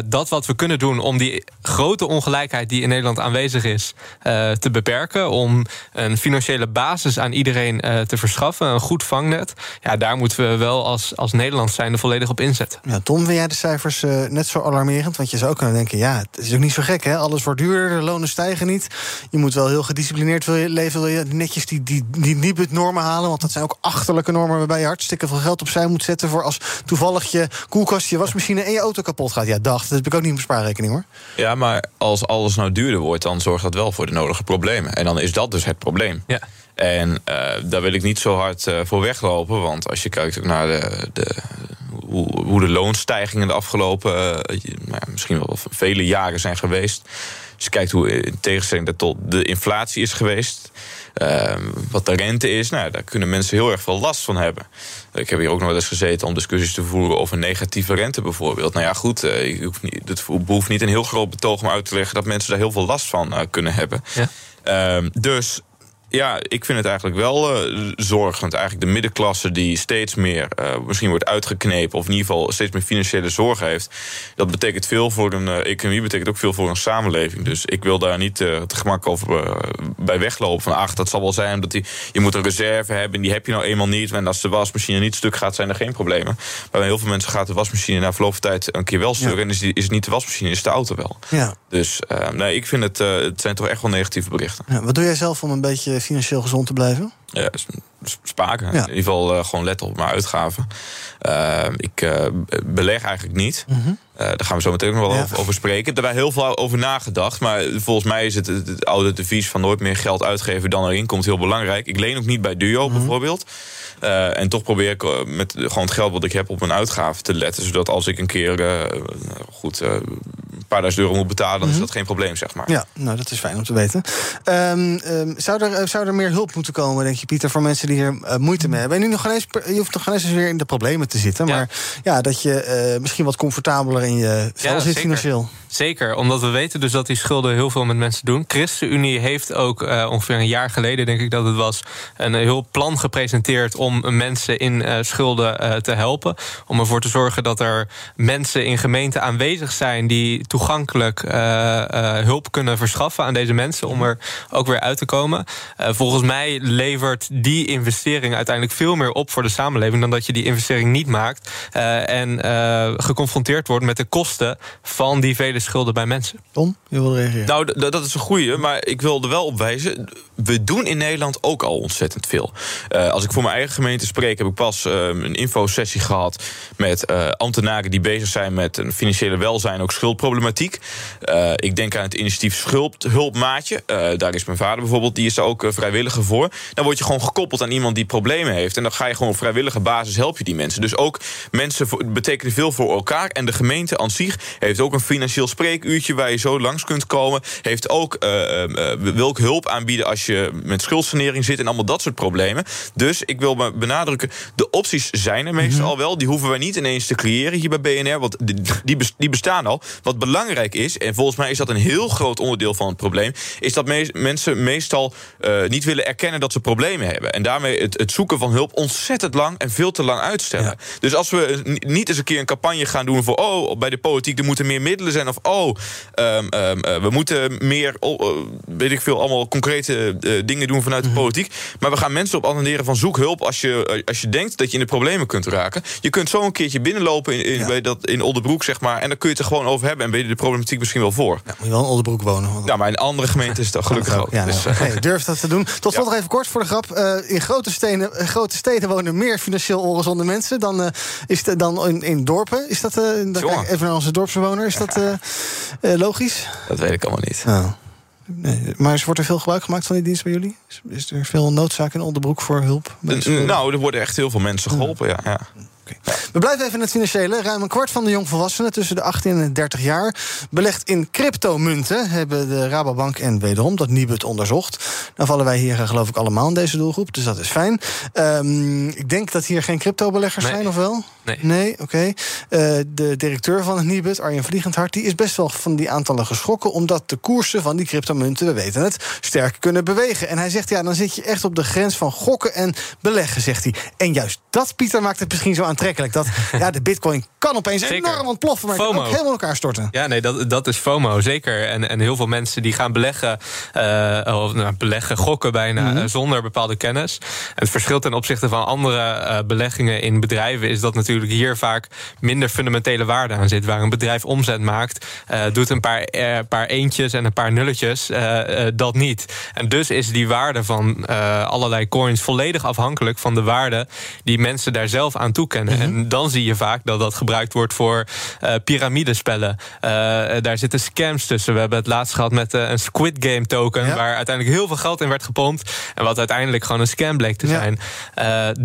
dat wat we kunnen doen om die grote ongelijkheid die in Nederland aanwezig is te beperken, om een financiële basis aan iedereen te verschaffen, een goed vangnet, ja, daar moeten we wel als, als Nederland zijn er volledig op inzetten. Ja, Tom, vind jij de cijfers net zo alarmerend? Want je zou ook kunnen denken, ja, het is ook niet zo gek, hè? Alles wordt duurder, de lonen stijgen niet. Je moet wel heel gedisciplineerd leven, wil je netjes die, die, die Nibud-normen halen. Want dat zijn ook achterlijke normen waarbij je hartstikke veel geld opzij moet zetten... voor als toevallig je koelkast, je wasmachine en je auto kapot gaat. Ja, dacht, dat heb ik ook niet op mijn spaarrekening, hoor. Ja, maar als alles nou duurder wordt, dan zorgt dat wel voor de nodige problemen. En dan is dat dus het probleem. Ja. En uh, daar wil ik niet zo hard uh, voor weglopen. Want als je kijkt ook naar de, de, hoe, hoe de loonstijgingen de afgelopen uh, nou, misschien wel vele jaren zijn geweest. Als je kijkt hoe in tegenstelling tot de inflatie is geweest. Uh, wat de rente is, nou, daar kunnen mensen heel erg veel last van hebben. Ik heb hier ook nog wel eens gezeten om discussies te voeren over negatieve rente bijvoorbeeld. Nou ja, goed, uh, hoeft niet, het behoeft niet een heel groot betoog om uit te leggen dat mensen daar heel veel last van uh, kunnen hebben. Ja. Uh, dus ja, ik vind het eigenlijk wel uh, zorgend. Eigenlijk de middenklasse die steeds meer uh, misschien wordt uitgeknepen... of in ieder geval steeds meer financiële zorgen heeft. Dat betekent veel voor een uh, economie, betekent ook veel voor een samenleving. Dus ik wil daar niet te gemak over bij weglopen. Van ach, dat zal wel zijn omdat die, je moet een reserve hebben... en die heb je nou eenmaal niet. En als de wasmachine niet stuk gaat, zijn er geen problemen. Maar bij heel veel mensen gaat de wasmachine na verloop van tijd... een keer wel stuk ja. en is, die, is het niet de wasmachine, is de auto wel. Ja. Dus nee, ik vind het, het zijn toch echt wel negatieve berichten. Ja, wat doe jij zelf om een beetje financieel gezond te blijven? Ja, spaken. Ja. In ieder geval uh, gewoon letten op mijn uitgaven. Uh, ik uh, beleg eigenlijk niet. Mm -hmm. daar gaan we zo meteen nog wel ja. over, over, spreken. Daar hebben heel veel over nagedacht. Maar volgens mij is het, het, het oude devies van nooit meer geld uitgeven dan erin komt heel belangrijk. Ik leen ook niet bij Duo mm -hmm. bijvoorbeeld. En toch probeer ik met gewoon het geld wat ik heb op mijn uitgaven te letten. Zodat als ik een keer goed paar duizend euro moet betalen, dan mm -hmm. is dat geen probleem, zeg maar. Ja, nou dat is fijn om te weten. Um, um, zou, er, zou er meer hulp moeten komen, denk je, Pieter, voor mensen die hier moeite mee hebben? En nu nog eens, je hoeft nog eens weer in de problemen te zitten. Ja. Maar ja, dat je misschien wat comfortabeler in je vel ja, zit zeker. financieel. Zeker, omdat we weten dus dat die schulden heel veel met mensen doen. ChristenUnie heeft ook ongeveer een jaar geleden, denk ik dat het was, een heel plan gepresenteerd om mensen in uh, schulden uh, te helpen. Om ervoor te zorgen dat er mensen in gemeenten aanwezig zijn die toegankelijk uh, hulp kunnen verschaffen aan deze mensen om er ook weer uit te komen. volgens mij levert die investering uiteindelijk veel meer op voor de samenleving dan dat je die investering niet maakt en geconfronteerd wordt met de kosten van die vele schulden bij mensen. Tom, je wil reageren? Nou, dat is een goeie, maar ik wil er wel op wijzen. We doen in Nederland ook al ontzettend veel. als ik voor mijn eigen gemeente spreek, heb ik pas uh, een infosessie gehad met uh, ambtenaren die bezig zijn met een financiële welzijn, ook schuldproblematiek. Uh, ik denk aan het initiatief Schuld, Hulpmaatje. daar is mijn vader bijvoorbeeld, die is er ook vrijwilliger voor. Dan word je gewoon gekoppeld aan iemand die problemen heeft. En dan ga je gewoon op vrijwillige basis help je die mensen. Dus ook mensen betekenen veel voor elkaar. En de gemeente aan zich heeft ook een financieel spreekuurtje waar je zo langs kunt komen. Heeft ook, wil ook hulp aanbieden als je met schuldsanering zit en allemaal dat soort problemen. Dus ik wil benadrukken, de opties zijn er meestal mm -hmm. al wel. Die hoeven wij niet ineens te creëren hier bij BNR, want die, die bestaan al. Wat belangrijk is, en volgens mij is dat een heel groot onderdeel van het probleem, is dat me mensen meestal uh, niet willen erkennen dat ze problemen hebben. En daarmee het, het, zoeken van hulp ontzettend lang en veel te lang uitstellen. Ja. Dus als we niet eens een keer een campagne gaan doen voor, oh, bij de politiek er moeten meer middelen zijn, of oh, um, um, uh, we moeten meer, uh, weet ik veel, allemaal concrete dingen doen vanuit de politiek. Maar we gaan mensen op attenderen van zoek hulp als je, als je denkt dat je in de problemen kunt raken. Je kunt zo een keertje binnenlopen in, in, ja. bij dat, in Oldenbroek, zeg maar. En dan kun je het er gewoon over hebben. En ben je de problematiek misschien wel voor. Ja, moet je wel in Oldenbroek wonen. Want... Ja, maar in andere gemeenten is het gelukkig ook. Ja, dus, nou, nee, durf dat te doen. Tot slot nog even kort voor de grap. Uh, in grote, stenen, uh, grote steden wonen meer financieel ongezonde mensen dan, uh, is de, dan in, in dorpen. Is dat, kijk even naar onze dorpsbewoner, is dat logisch? Dat weet ik allemaal niet. Oh. Nee, maar wordt er veel gebruik gemaakt van die dienst bij jullie? Is, is er veel noodzaak in onderbroek voor hulp? Nou, er worden echt heel veel mensen geholpen, ja. ja. Okay. We blijven even in het financiële. Ruim een kwart van de jongvolwassenen tussen de 18 en 30 jaar belegt in cryptomunten, hebben de Rabobank en wederom dat Nibud onderzocht. Dan vallen wij hier geloof ik allemaal in deze doelgroep, dus dat is fijn. Um, ik denk dat hier geen cryptobeleggers nee. zijn, of wel? Nee. Nee, oké. Okay. Eh, de directeur van het Nibud, Arjen Vliegendhart, die is best wel van die aantallen geschrokken, omdat de koersen van die cryptomunten, we weten het, sterk kunnen bewegen. En hij zegt, ja, dan zit je echt op de grens van gokken en beleggen, zegt hij. En juist dat, Pieter, maakt het misschien zo aantrekkelijk. Dat ja, de bitcoin kan opeens Zeker. enorm ontploffen, maar het kan FOMO. ook helemaal in elkaar storten. Ja, nee, dat, dat is FOMO, zeker. En, en heel veel mensen die gaan beleggen, eh, of nou, beleggen, gokken bijna, Mhm. eh, zonder bepaalde kennis. En het verschil ten opzichte van andere eh, beleggingen in bedrijven is dat natuurlijk hier vaak minder fundamentele waarde aan zit. Waar een bedrijf omzet maakt, doet een paar, paar eentjes en een paar nulletjes dat niet. En dus is die waarde van allerlei coins volledig afhankelijk van de waarde die mensen daar zelf aan toekennen. En dan zie je vaak dat dat gebruikt wordt voor eh piramidespellen. Eh, daar zitten scams tussen. We hebben het laatst gehad met een Squid Game token, waar uiteindelijk heel veel geld in werd gepompt. En wat uiteindelijk gewoon een scam bleek te zijn.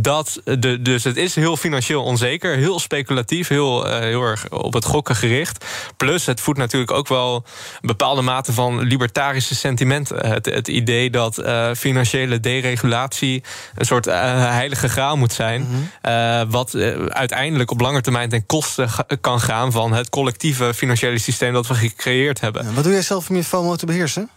Dat de, dus het is heel financieel onzeker, heel speculatief, heel, heel erg op het gokken gericht. Plus, het voedt natuurlijk ook wel een bepaalde mate van libertarische sentimenten. Het, het idee dat financiële deregulatie een soort heilige graal moet zijn. eh, wat uiteindelijk op lange termijn ten koste kan gaan van het collectieve financiële systeem dat we gecreëerd hebben. Wat doe jij zelf om je FOMO te beheersen?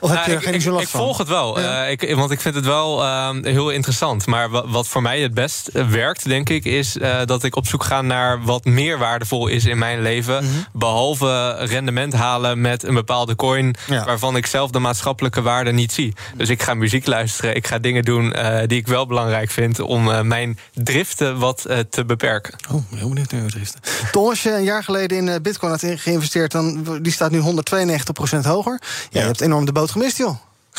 Of heb Nou, je er ik, geen ik, zo last ik van? volg het wel, Ja. eh, ik, want ik vind het wel ehm, heel interessant. Maar wa- wat voor mij het best eh, werkt, denk ik, is eh, dat ik op zoek ga naar wat meer waardevol is in mijn leven. Mhm. Behalve rendement halen met een bepaalde coin Ja. waarvan ik zelf de maatschappelijke waarde niet zie. Dus ik ga muziek luisteren, ik ga dingen doen die ik wel belangrijk vind om mijn driften wat te beperken. Oh, heel benieuwd naar driften. Tom, als je een jaar geleden in Bitcoin had geïnvesteerd, dan die staat nu 192% hoger. Ja, Je hebt enorm de boot gemist, joh.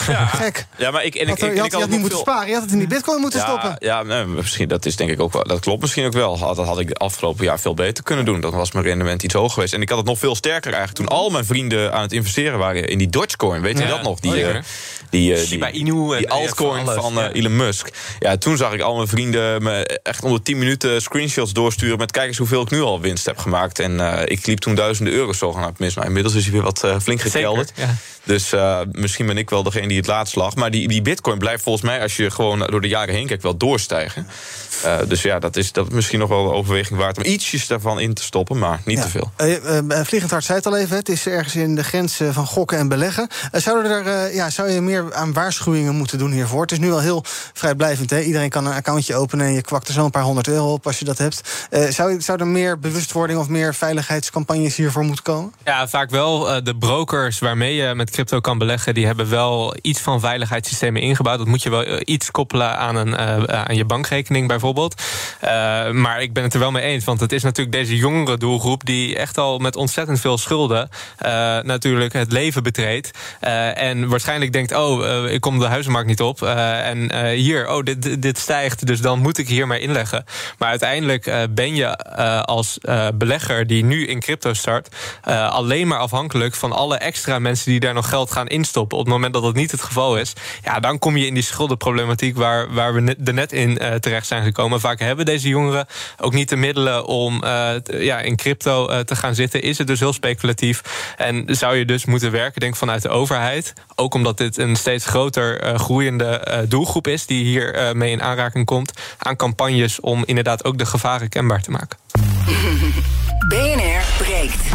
Ja. Gek. Ja, maar ik, en ik, er- ik, je had, ik je had niet moeten veel- sparen, je had het in die Bitcoin moeten ja, stoppen. Ja, nee, misschien, dat is denk ik ook wel. Dat klopt misschien ook wel. Dat had ik de afgelopen jaar veel beter kunnen doen. Dan was mijn rendement iets hoger geweest. En ik had het nog veel sterker eigenlijk toen al mijn vrienden aan het investeren waren in die Dogecoin. Weet je Ja, dat nog? Die, oh, eh. Die, eh, Shiba die, Inu en die altcoin alles, van ja. eh, Elon Musk. Ja, toen zag ik al mijn vrienden me echt onder 10 minuten screenshots doorsturen met kijk eens hoeveel ik nu al winst heb gemaakt. En eh, ik liep toen duizenden euro's zogenaamd mis. Maar inmiddels is hij weer wat flink Zeker, gekelderd. ja. Dus eh, misschien ben ik wel degene die het laatst lag. Maar die, die bitcoin blijft volgens mij, als je gewoon door de jaren heen kijkt, wel doorstijgen. Eh, dus ja, dat is, dat is misschien nog wel een overweging waard om ietsjes daarvan in te stoppen, maar niet te veel. Eh, eh, Vliegend Hart zei het al even, het is ergens in de grens van gokken en beleggen. Eh, zouden er, eh, ja, zou je meer aan waarschuwingen moeten doen hiervoor? Het is nu al heel vrijblijvend. Hè? Iedereen kan een accountje openen en je kwakt er zo een paar honderd euro op als je dat hebt. Eh, zou, zou er meer bewustwording of meer veiligheidscampagnes hiervoor moeten komen? Ja, vaak wel. Eh, De brokers waarmee je met crypto kan beleggen, die hebben wel iets van veiligheidssystemen ingebouwd. Dat moet je wel eh, iets koppelen aan, een, aan je bankrekening bijvoorbeeld. Maar ik ben het er wel mee eens, want het is natuurlijk deze jongere doelgroep die echt al met ontzettend veel schulden natuurlijk het leven betreedt. En waarschijnlijk denkt, oh, eh, ik kom de huizenmarkt niet op. Eh, en eh, hier, oh, dit, dit- stijgt, dus dan moet ik hier maar inleggen. Maar uiteindelijk ben je als belegger die nu in crypto start, alleen maar afhankelijk van alle extra mensen die daar nog geld gaan instoppen. Op het moment dat dat niet het geval is, ja, dan kom je in die schuldenproblematiek waar, waar we er net in terecht zijn gekomen. Vaak hebben deze jongeren ook niet de middelen om ja, in crypto te gaan zitten. Is het dus heel speculatief. En zou je dus moeten werken, denk vanuit de overheid. Ook omdat dit een steeds groter eh, groeiende eh, doelgroep is die hier eh, mee in aanraking komt. Aan campagnes om inderdaad ook de gevaren kenbaar te maken. BNR breekt.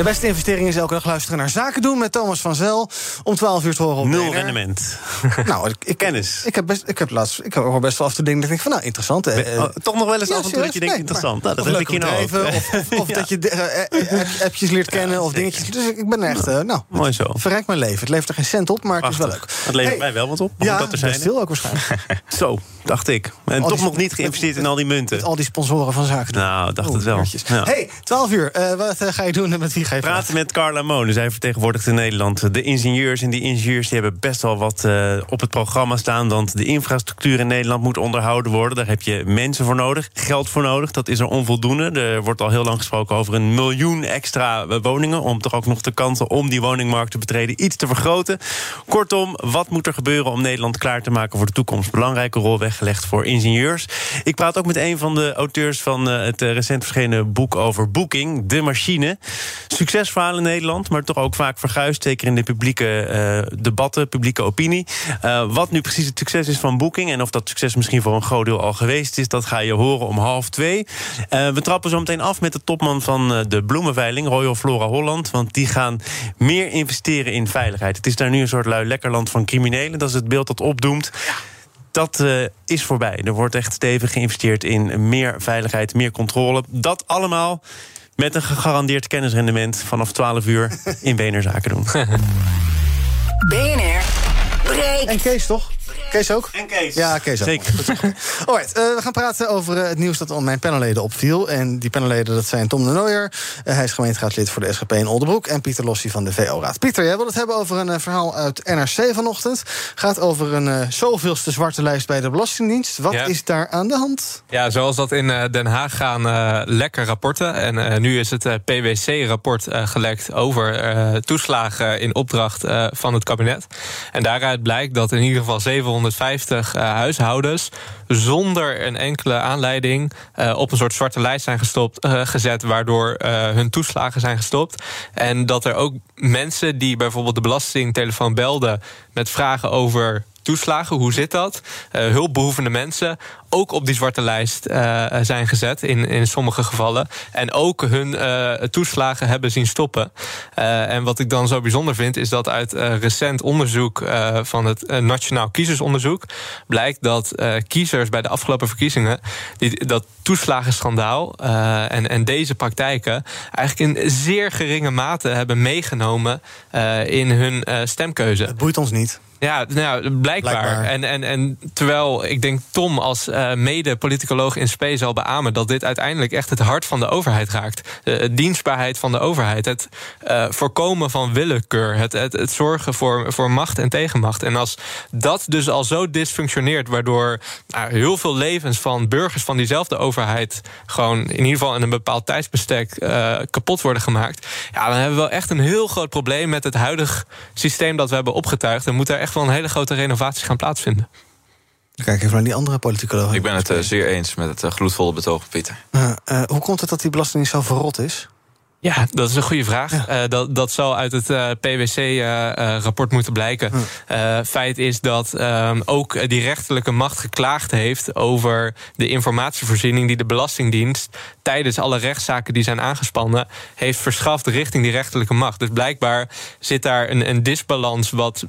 De beste investering is elke dag luisteren naar Zaken doen met Thomas van Zel. Om 12 uur te horen op Nul BNR. rendement. Nou, ik, ik, Kennis. Ik heb, best, ik heb laatst, ik hoor best wel af en toe dingen dat ik denk van, nou, interessant. eh, Oh, toch nog wel eens ja, af en toe dat je denkt, Nee, interessant. maar- Nou, dat heb ik hier nou bedrijven, Of, of dat je eh, eh, app- appjes leert kennen of dingetjes. Dus ik, ben echt, eh, nou, Mooi zo. verrijk mijn leven. Het levert er geen cent op, maar het is wel leuk. Het levert mij wel wat op. Ja, dat er zijn. veel ook waarschijnlijk. Zo, dacht ik. En toch nog niet geïnvesteerd in al die munten. Met al die sponsoren van zaken doen. Nou, dacht het wel. Ja. Hey, 12 uur. eh, wat eh, ga je doen en met wie ga je praten? praten met Carla Monen. Zij vertegenwoordigt in Nederland de ingenieurs. En die ingenieurs die hebben best wel wat eh, op het programma staan. Want de infrastructuur in Nederland moet onderhouden worden. Daar heb je mensen voor nodig, geld voor nodig. Dat is er onvoldoende. Er wordt al heel lang gesproken over een miljoen extra woningen. Om toch ook nog de kansen om die woningmarkt te betreden iets te vergroten. Kortom, wat moet er gebeuren om Nederland klaar te maken voor de toekomst? Belangrijke rol weg neergelegd voor ingenieurs. Ik praat ook met een van de auteurs van eh, het eh, recent verschenen boek over Booking, De Machine. Succesverhaal in Nederland, maar toch ook vaak verguisd, zeker in de publieke eh, debatten, publieke opinie. Wat nu precies het succes is van Booking en of dat succes misschien voor een groot deel al geweest is, dat ga je horen om half twee. We trappen zo meteen af met de topman van de bloemenveiling, Royal Flora Holland, want die gaan meer investeren in veiligheid. Het is daar nu een soort lui lekkerland van criminelen. Dat is het beeld dat opdoemt. Dat uh, is voorbij. Er wordt echt stevig geïnvesteerd in meer veiligheid, meer controle. Dat allemaal met een gegarandeerd kennisrendement vanaf 12 uur in BNR Zaken doen. BNR breekt. En Kees toch? Kees ook? En Kees. Ja, Kees ook. Zeker. Alright, uh, we gaan praten over uh, het nieuws dat al mijn panelleden opviel. En die panelleden, dat zijn Tom de Nooijer. Uh, hij is gemeenteraadslid voor de SGP in Oldenbroek. En Pieter Lossie van de VO-raad. Pieter, jij wil het hebben over een verhaal uit NRC vanochtend. Gaat over een zoveelste zwarte lijst bij de Belastingdienst. Wat ja. is daar aan de hand? Ja, zoals dat in Den Haag gaan lekker rapporten. En nu is het PwC-rapport gelekt over toeslagen in opdracht van het kabinet. En daaruit blijkt dat in ieder geval 700 150 uh, huishoudens zonder een enkele aanleiding uh, op een soort zwarte lijst zijn gestopt, uh, gezet, waardoor hun toeslagen zijn gestopt. En dat er ook mensen die bijvoorbeeld de belastingtelefoon belden met vragen over toeslagen. Hoe zit dat? Uh, hulpbehoevende mensen ook op die zwarte lijst uh, zijn gezet in, in sommige gevallen. En ook hun uh, toeslagen hebben zien stoppen. en wat ik dan zo bijzonder vind, is dat uit recent onderzoek van het Nationaal Kiezersonderzoek blijkt dat kiezers bij de afgelopen verkiezingen die, dat toeslagenschandaal en, en deze praktijken eigenlijk in zeer geringe mate hebben meegenomen in hun stemkeuze. Het boeit ons niet. Ja, nou, blijkbaar. blijkbaar. En, en, en terwijl ik denk Tom als uh, mede-politicoloog in spe zal beamen dat dit uiteindelijk echt het hart van de overheid raakt. De, de dienstbaarheid van de overheid. Het uh, voorkomen van willekeur. Het, het, het zorgen voor, voor macht en tegenmacht. En als dat dus al zo dysfunctioneert, waardoor nou, heel veel levens van burgers van diezelfde overheid gewoon in ieder geval in een bepaald tijdsbestek uh, kapot worden gemaakt. Ja, dan hebben we wel echt een heel groot probleem met het huidige systeem dat we hebben opgetuigd. En moet daar echt echt wel een hele grote renovatie gaan plaatsvinden. Kijk even naar die andere politicologen. Ik ben het uh, zeer eens met het uh, gloedvolle betoog, Pieter. Uh, hoe komt het dat die belasting zo verrot is? Ja, dat is een goede vraag. Ja. Uh, dat, dat zal uit het uh, PwC-rapport uh, moeten blijken. Feit is dat um, ook die rechterlijke macht geklaagd heeft over de informatievoorziening die de Belastingdienst tijdens alle rechtszaken die zijn aangespannen heeft verschaft richting die rechterlijke macht. Dus blijkbaar zit daar een, een disbalans wat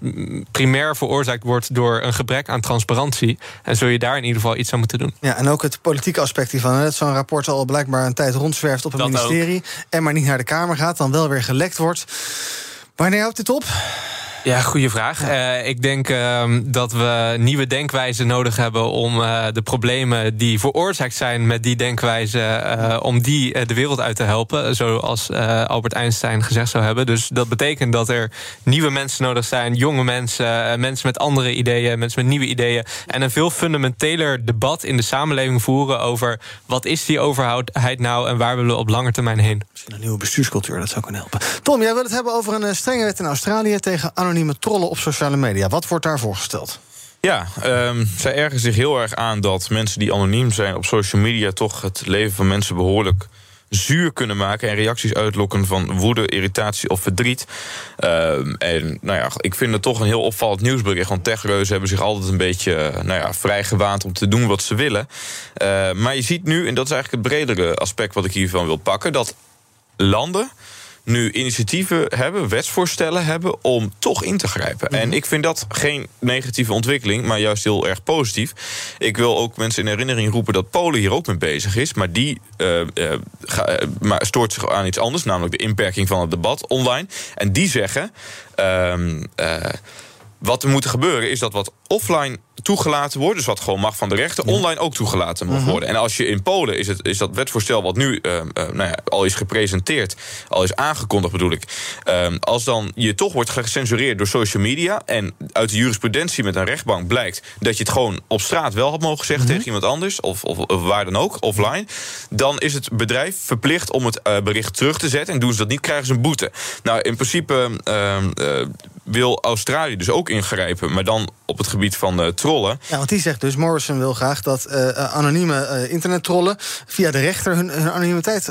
primair veroorzaakt wordt door een gebrek aan transparantie. En zul je daar in ieder geval iets aan moeten doen. Ja, en ook het politieke aspect hiervan. Dat zo'n rapport al blijkbaar een tijd rondzwerft op het dat ministerie. Ook. En maar niet naar de Kamer gaat, dan wel weer gelekt wordt. Wanneer houdt dit op? Ja, goede vraag. Ja. Uh, ik denk uh, dat we nieuwe denkwijzen nodig hebben om uh, de problemen die veroorzaakt zijn met die denkwijze, uh, om die de wereld uit te helpen. Zoals Albert Einstein gezegd zou hebben. Dus dat betekent dat er nieuwe mensen nodig zijn, jonge mensen, mensen met andere ideeën, mensen met nieuwe ideeën. En een veel fundamenteler debat in de samenleving voeren over wat is die overheid nou en waar willen we op lange termijn heen. Misschien een nieuwe bestuurscultuur, dat zou kunnen helpen. Tom, jij wil het hebben over een strenge wet in Australië tegen anonieme trollen op sociale media. Wat wordt daar voorgesteld? Ja, um, zij ergen zich heel erg aan dat mensen die anoniem zijn op social media toch het leven van mensen behoorlijk zuur kunnen maken en reacties uitlokken van woede, irritatie of verdriet. Um, en nou ja, ik vind het toch een heel opvallend nieuwsbericht. Want techreuzen hebben zich altijd een beetje nou ja, vrijgewaand om te doen wat ze willen. Uh, maar je ziet nu, en dat is eigenlijk het bredere aspect wat ik hiervan wil pakken, dat landen nu initiatieven hebben, wetsvoorstellen hebben om toch in te grijpen. Mm -hmm. En ik vind dat geen negatieve ontwikkeling, maar juist heel erg positief. Ik wil ook mensen in herinnering roepen dat Polen hier ook mee bezig is, maar die uh, uh, ga, uh, maar stoort zich aan iets anders, namelijk de inperking van het debat online. En die zeggen. Ehm, wat er moet gebeuren is dat wat offline toegelaten wordt, dus wat gewoon mag van de rechter, online ook toegelaten mag worden. En als je in Polen is, het, is dat wetsvoorstel wat nu uh, uh, nou ja, al is gepresenteerd, al is aangekondigd bedoel ik, uh, als dan je toch wordt gecensureerd door social media en uit de jurisprudentie met een rechtbank blijkt dat je het gewoon op straat wel had mogen zeggen -hmm. tegen iemand anders, of, of, of, waar dan ook, offline, dan is het bedrijf verplicht om het bericht terug te zetten en doen ze dat niet, krijgen ze een boete. Nou, in principe wil Australië dus ook ingrijpen, maar dan op het gebied van uh, trollen. Ja, want die zegt dus, Morrison wil graag dat uh, anonieme internettrollen... via de rechter hun, hun anonimiteit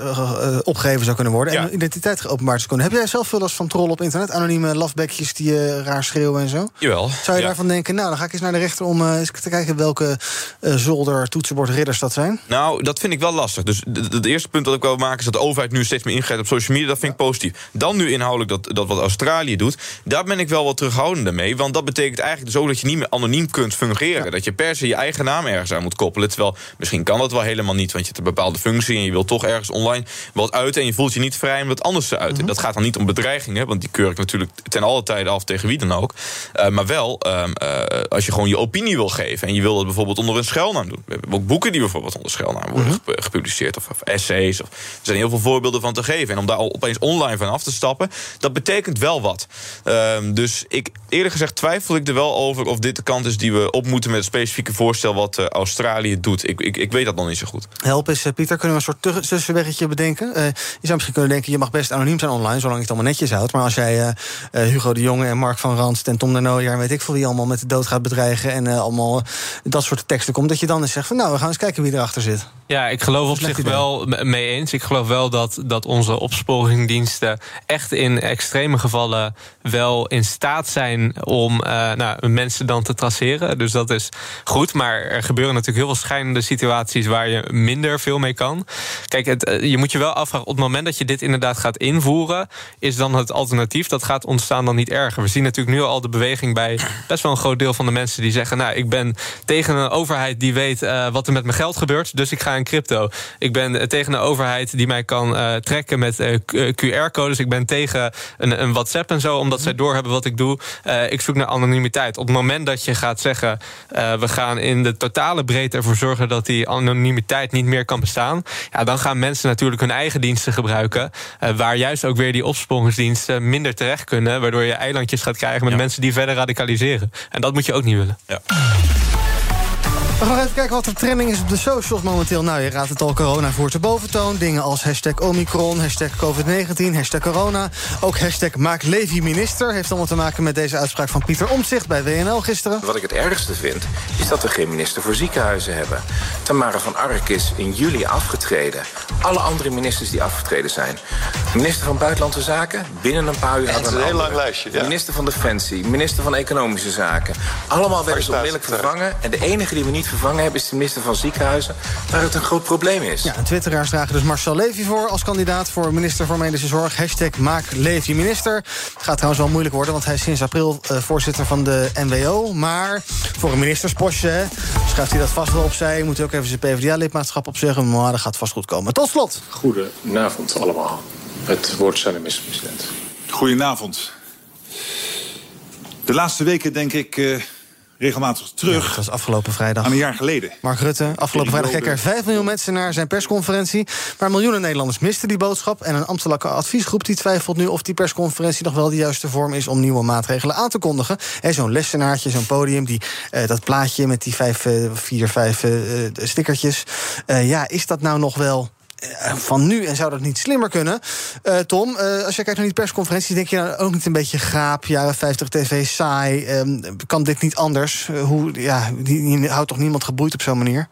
opgegeven zou kunnen worden... en hun identiteit geopenbaard zou kunnen. Heb jij zelf veel last van trollen op internet? Anonieme lafbekjes die raar schreeuwen en zo? Jawel. Zou je ja. daarvan denken, nou, dan ga ik eens naar de rechter... om eens te kijken welke zolder, toetsenbord, ridders dat zijn? Nou, dat vind ik wel lastig. Dus het eerste punt dat ik wil maken... is dat de overheid nu steeds meer ingrijpt op social media. Dat vind ik positief. Dan nu inhoudelijk dat, dat wat Australië doet... daar ben ik wel wat terughoudender mee. Want dat betekent eigenlijk dus ook dat je niet meer anoniem kunt fungeren. Ja. Dat je per se je eigen naam ergens aan moet koppelen. Terwijl misschien kan dat wel helemaal niet. Want je hebt een bepaalde functie en je wilt toch ergens online wat uiten. En je voelt je niet vrij om wat anders te uiten. Mm -hmm. Dat gaat dan niet om bedreigingen. Want die keur ik natuurlijk ten alle tijde af tegen wie dan ook. Uh, maar wel um, uh, als je gewoon je opinie wil geven. En je wil dat bijvoorbeeld onder een schuilnaam doen. We hebben ook boeken die bijvoorbeeld onder schuilnaam worden mm -hmm. gepubliceerd. Of, of essays. Of, er zijn heel veel voorbeelden van te geven. En om daar al opeens online van af te stappen. Dat betekent wel wat. Um, dus ik eerlijk gezegd twijfel ik er wel over of dit de kant is die we op moeten met het specifieke voorstel wat uh, Australië doet. Ik, ik, ik weet dat nog niet zo goed. Help eens, uh, Pieter. Kunnen we een soort tussenweggetje bedenken? Uh, je zou misschien kunnen denken, je mag best anoniem zijn online, zolang je het allemaal netjes houdt. Maar als jij Hugo de Jonge en Mark van Rans en Tom de Nooijer en weet ik veel wie allemaal met de dood gaat bedreigen en allemaal dat soort teksten komt, dat je dan eens zegt van nou, we gaan eens kijken wie erachter zit. Ja, ik geloof op zich wel mee eens. Ik geloof wel dat, dat onze opsporingdiensten echt in extreme gevallen wel in staat zijn om uh, nou, mensen dan te traceren. Dus dat is goed. Maar er gebeuren natuurlijk heel veel schijnende situaties waar je minder veel mee kan. Kijk, het, je moet je wel afvragen, op het moment dat je dit inderdaad gaat invoeren, is dan het alternatief dat gaat ontstaan dan niet erger. We zien natuurlijk nu al de beweging bij best wel een groot deel van de mensen die zeggen: Nou, ik ben tegen een overheid die weet uh, wat er met mijn geld gebeurt, dus ik ga in crypto. Ik ben tegen een overheid die mij kan trekken met QR-codes. Ik ben tegen een, een, WhatsApp en zo, omdat zij doorhebben wat ik doe. ik zoek naar anonimiteit. Op het moment dat je gaat zeggen: uh, we gaan in de totale breedte ervoor zorgen dat die anonimiteit niet meer kan bestaan. Ja, dan gaan mensen natuurlijk hun eigen diensten gebruiken. Uh, waar juist ook weer die opsporingsdiensten minder terecht kunnen. Waardoor je eilandjes gaat krijgen met ja. mensen die verder radicaliseren. En dat moet je ook niet willen. Ja. We gaan even kijken wat de trending is op de socials momenteel. Nou, je raadt het al, corona voert de boventoon. Dingen als hashtag Omicron, hashtag COVID-19, hashtag corona. Ook hashtag Maak Levi minister. Heeft allemaal te maken met deze uitspraak van Pieter Omtzigt bij WNL gisteren. Wat ik het ergste vind, is dat we geen minister voor ziekenhuizen hebben. Tamara van Ark is in juli afgetreden. Alle andere ministers die afgetreden zijn. Minister van Buitenlandse Zaken, binnen een paar uur had een, een heel lang lijstje. Ja. Minister van Defensie, minister van Economische Zaken. Allemaal werden ze onmiddellijk vervangen. En de enige die we niet vervangen hebben is de minister van Ziekenhuizen, waar het een groot probleem is. Ja, en twitteraars dragen dus Marcel Levy voor als kandidaat voor minister voor Medische Zorg. Hashtag Maak Levy minister. Het gaat trouwens wel moeilijk worden, want hij is sinds april uh, voorzitter van de NWO. Maar voor een ministerspostje schuift hij dat vast wel opzij. Moet hij ook even zijn PvdA-lidmaatschap opzeggen, maar dat gaat vast goed komen. Tot slot. Goedenavond allemaal. Het woord zijn de minister-president. Goedenavond. De laatste weken denk ik... Uh regelmatig terug. Ja, dat was afgelopen vrijdag. Aan een jaar geleden. Mark Rutte, afgelopen vrijdag keken er 5 miljoen mensen naar zijn persconferentie. Maar miljoenen Nederlanders misten die boodschap. En een ambtelijke adviesgroep die twijfelt nu of die persconferentie nog wel de juiste vorm is om nieuwe maatregelen aan te kondigen. Zo'n lessenaartje, zo'n podium, die, uh, dat plaatje met die vijf, uh, vier, vijf uh, stickertjes. ja, is dat nou nog wel van nu en zou dat niet slimmer kunnen? Uh, Tom, uh, als je kijkt naar die persconferentie, denk je nou ook niet een beetje graap, jaren 50 tv saai? Um, kan dit niet anders? Hoe, ja, die houdt toch niemand geboeid op zo'n manier?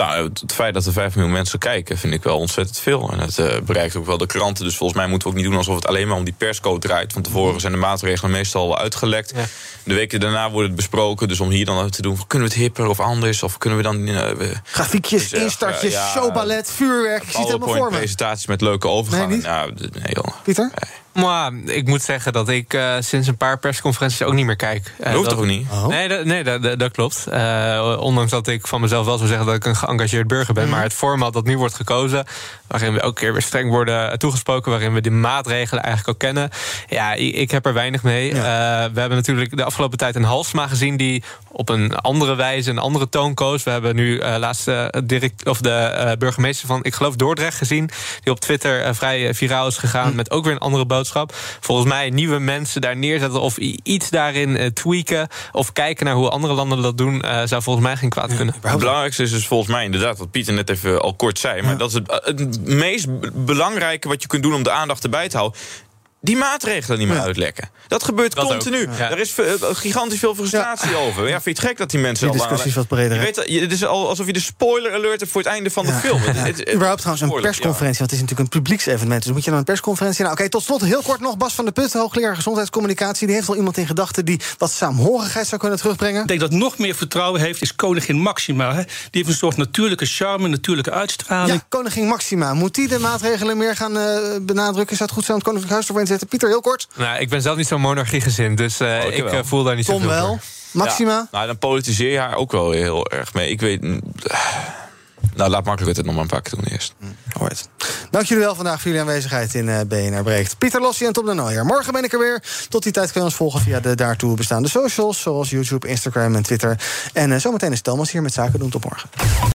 Nou, het feit dat er 5 miljoen mensen kijken, vind ik wel ontzettend veel. En het uh, bereikt ook wel de kranten. Dus volgens mij moeten we ook niet doen alsof het alleen maar om die perscode draait. Van tevoren zijn de maatregelen meestal al uitgelekt. Ja. De weken daarna wordt het besproken. Dus om hier dan te doen, kunnen we het hipper of anders? Of kunnen we dan... Uh, Grafiekjes, dus, uh, instartjes, ja, showballet, vuurwerk. Je ziet het helemaal voor me. presentaties met leuke overgangen. Nee, niet? nou, nee joh. Pieter? Nee. Maar ik moet zeggen dat ik uh, sinds een paar persconferenties ook niet meer kijk. Uh, dat hoeft dat, toch niet? Oh. Nee, dat, nee dat, dat klopt. Uh, ondanks dat ik van mezelf wel zou zeggen dat ik een geëngageerd burger ben. Mm. Maar het format dat nu wordt gekozen, waarin we elke keer weer streng worden toegesproken, waarin we die maatregelen eigenlijk ook kennen. Ja, ik, ik heb er weinig mee. Ja. we hebben natuurlijk de afgelopen tijd een Halsma gezien die op een andere wijze, een andere toon koos. We hebben nu laatst direct, of de burgemeester van, ik geloof Dordrecht gezien, die op Twitter vrij viraal is gegaan mm. met ook weer een andere boodschap. Volgens mij nieuwe mensen daar neerzetten of iets daarin uh, tweaken of kijken naar hoe andere landen dat doen, uh, zou volgens mij geen kwaad kunnen. Ja, het belangrijkste is dus volgens mij inderdaad wat Pieter net even al kort zei, maar ja. dat is het, het meest belangrijke wat je kunt doen om de aandacht erbij te houden die maatregelen niet meer uitlekken. Dat gebeurt Dat continu. ja. Er is eh, gigantisch veel frustratie over. Ja, vind je het gek dat die mensen Die al discussie wat breder, Je weet, het is al alsof je de spoiler alert hebt voor het einde van de film. Het- het- het- Überhaupt trouwens een persconferentie, want het is natuurlijk een publieksevenement. Dus moet je dan een persconferentie... Nou, oké, tot slot heel kort nog Bas van der Put, hoogleraar gezondheidscommunicatie. Die heeft al iemand in gedachten die wat saamhorigheid zou kunnen terugbrengen. Ik denk dat nog meer vertrouwen heeft, is koningin Maxima. Hè? Die heeft een soort natuurlijke charme, natuurlijke uitstraling. Ja, koningin Maxima. Moet die de maatregelen meer gaan eh, benadrukken? Zou het goed zijn om het Koninklijk Huis Pieter, heel kort. Nou, ik ben zelf niet zo'n monarchiegezind, dus eh, ik wel. eh, voel daar niet Tom zoveel wel. voor. Maxima? Ja, nou, dan politiseer je haar ook wel heel erg mee. Ik weet... Nou, laat makkelijk het nog maar een paar keer doen eerst. Alright. Dank jullie wel vandaag voor jullie aanwezigheid in eh BNR Breekt. Pieter Lossie en Tom de Nooijer. Morgen ben ik er weer. Tot die tijd kun je ons volgen via de daartoe bestaande socials... zoals YouTube, Instagram en Twitter. En eh, zometeen is Thomas hier met Zaken doen. Tot morgen.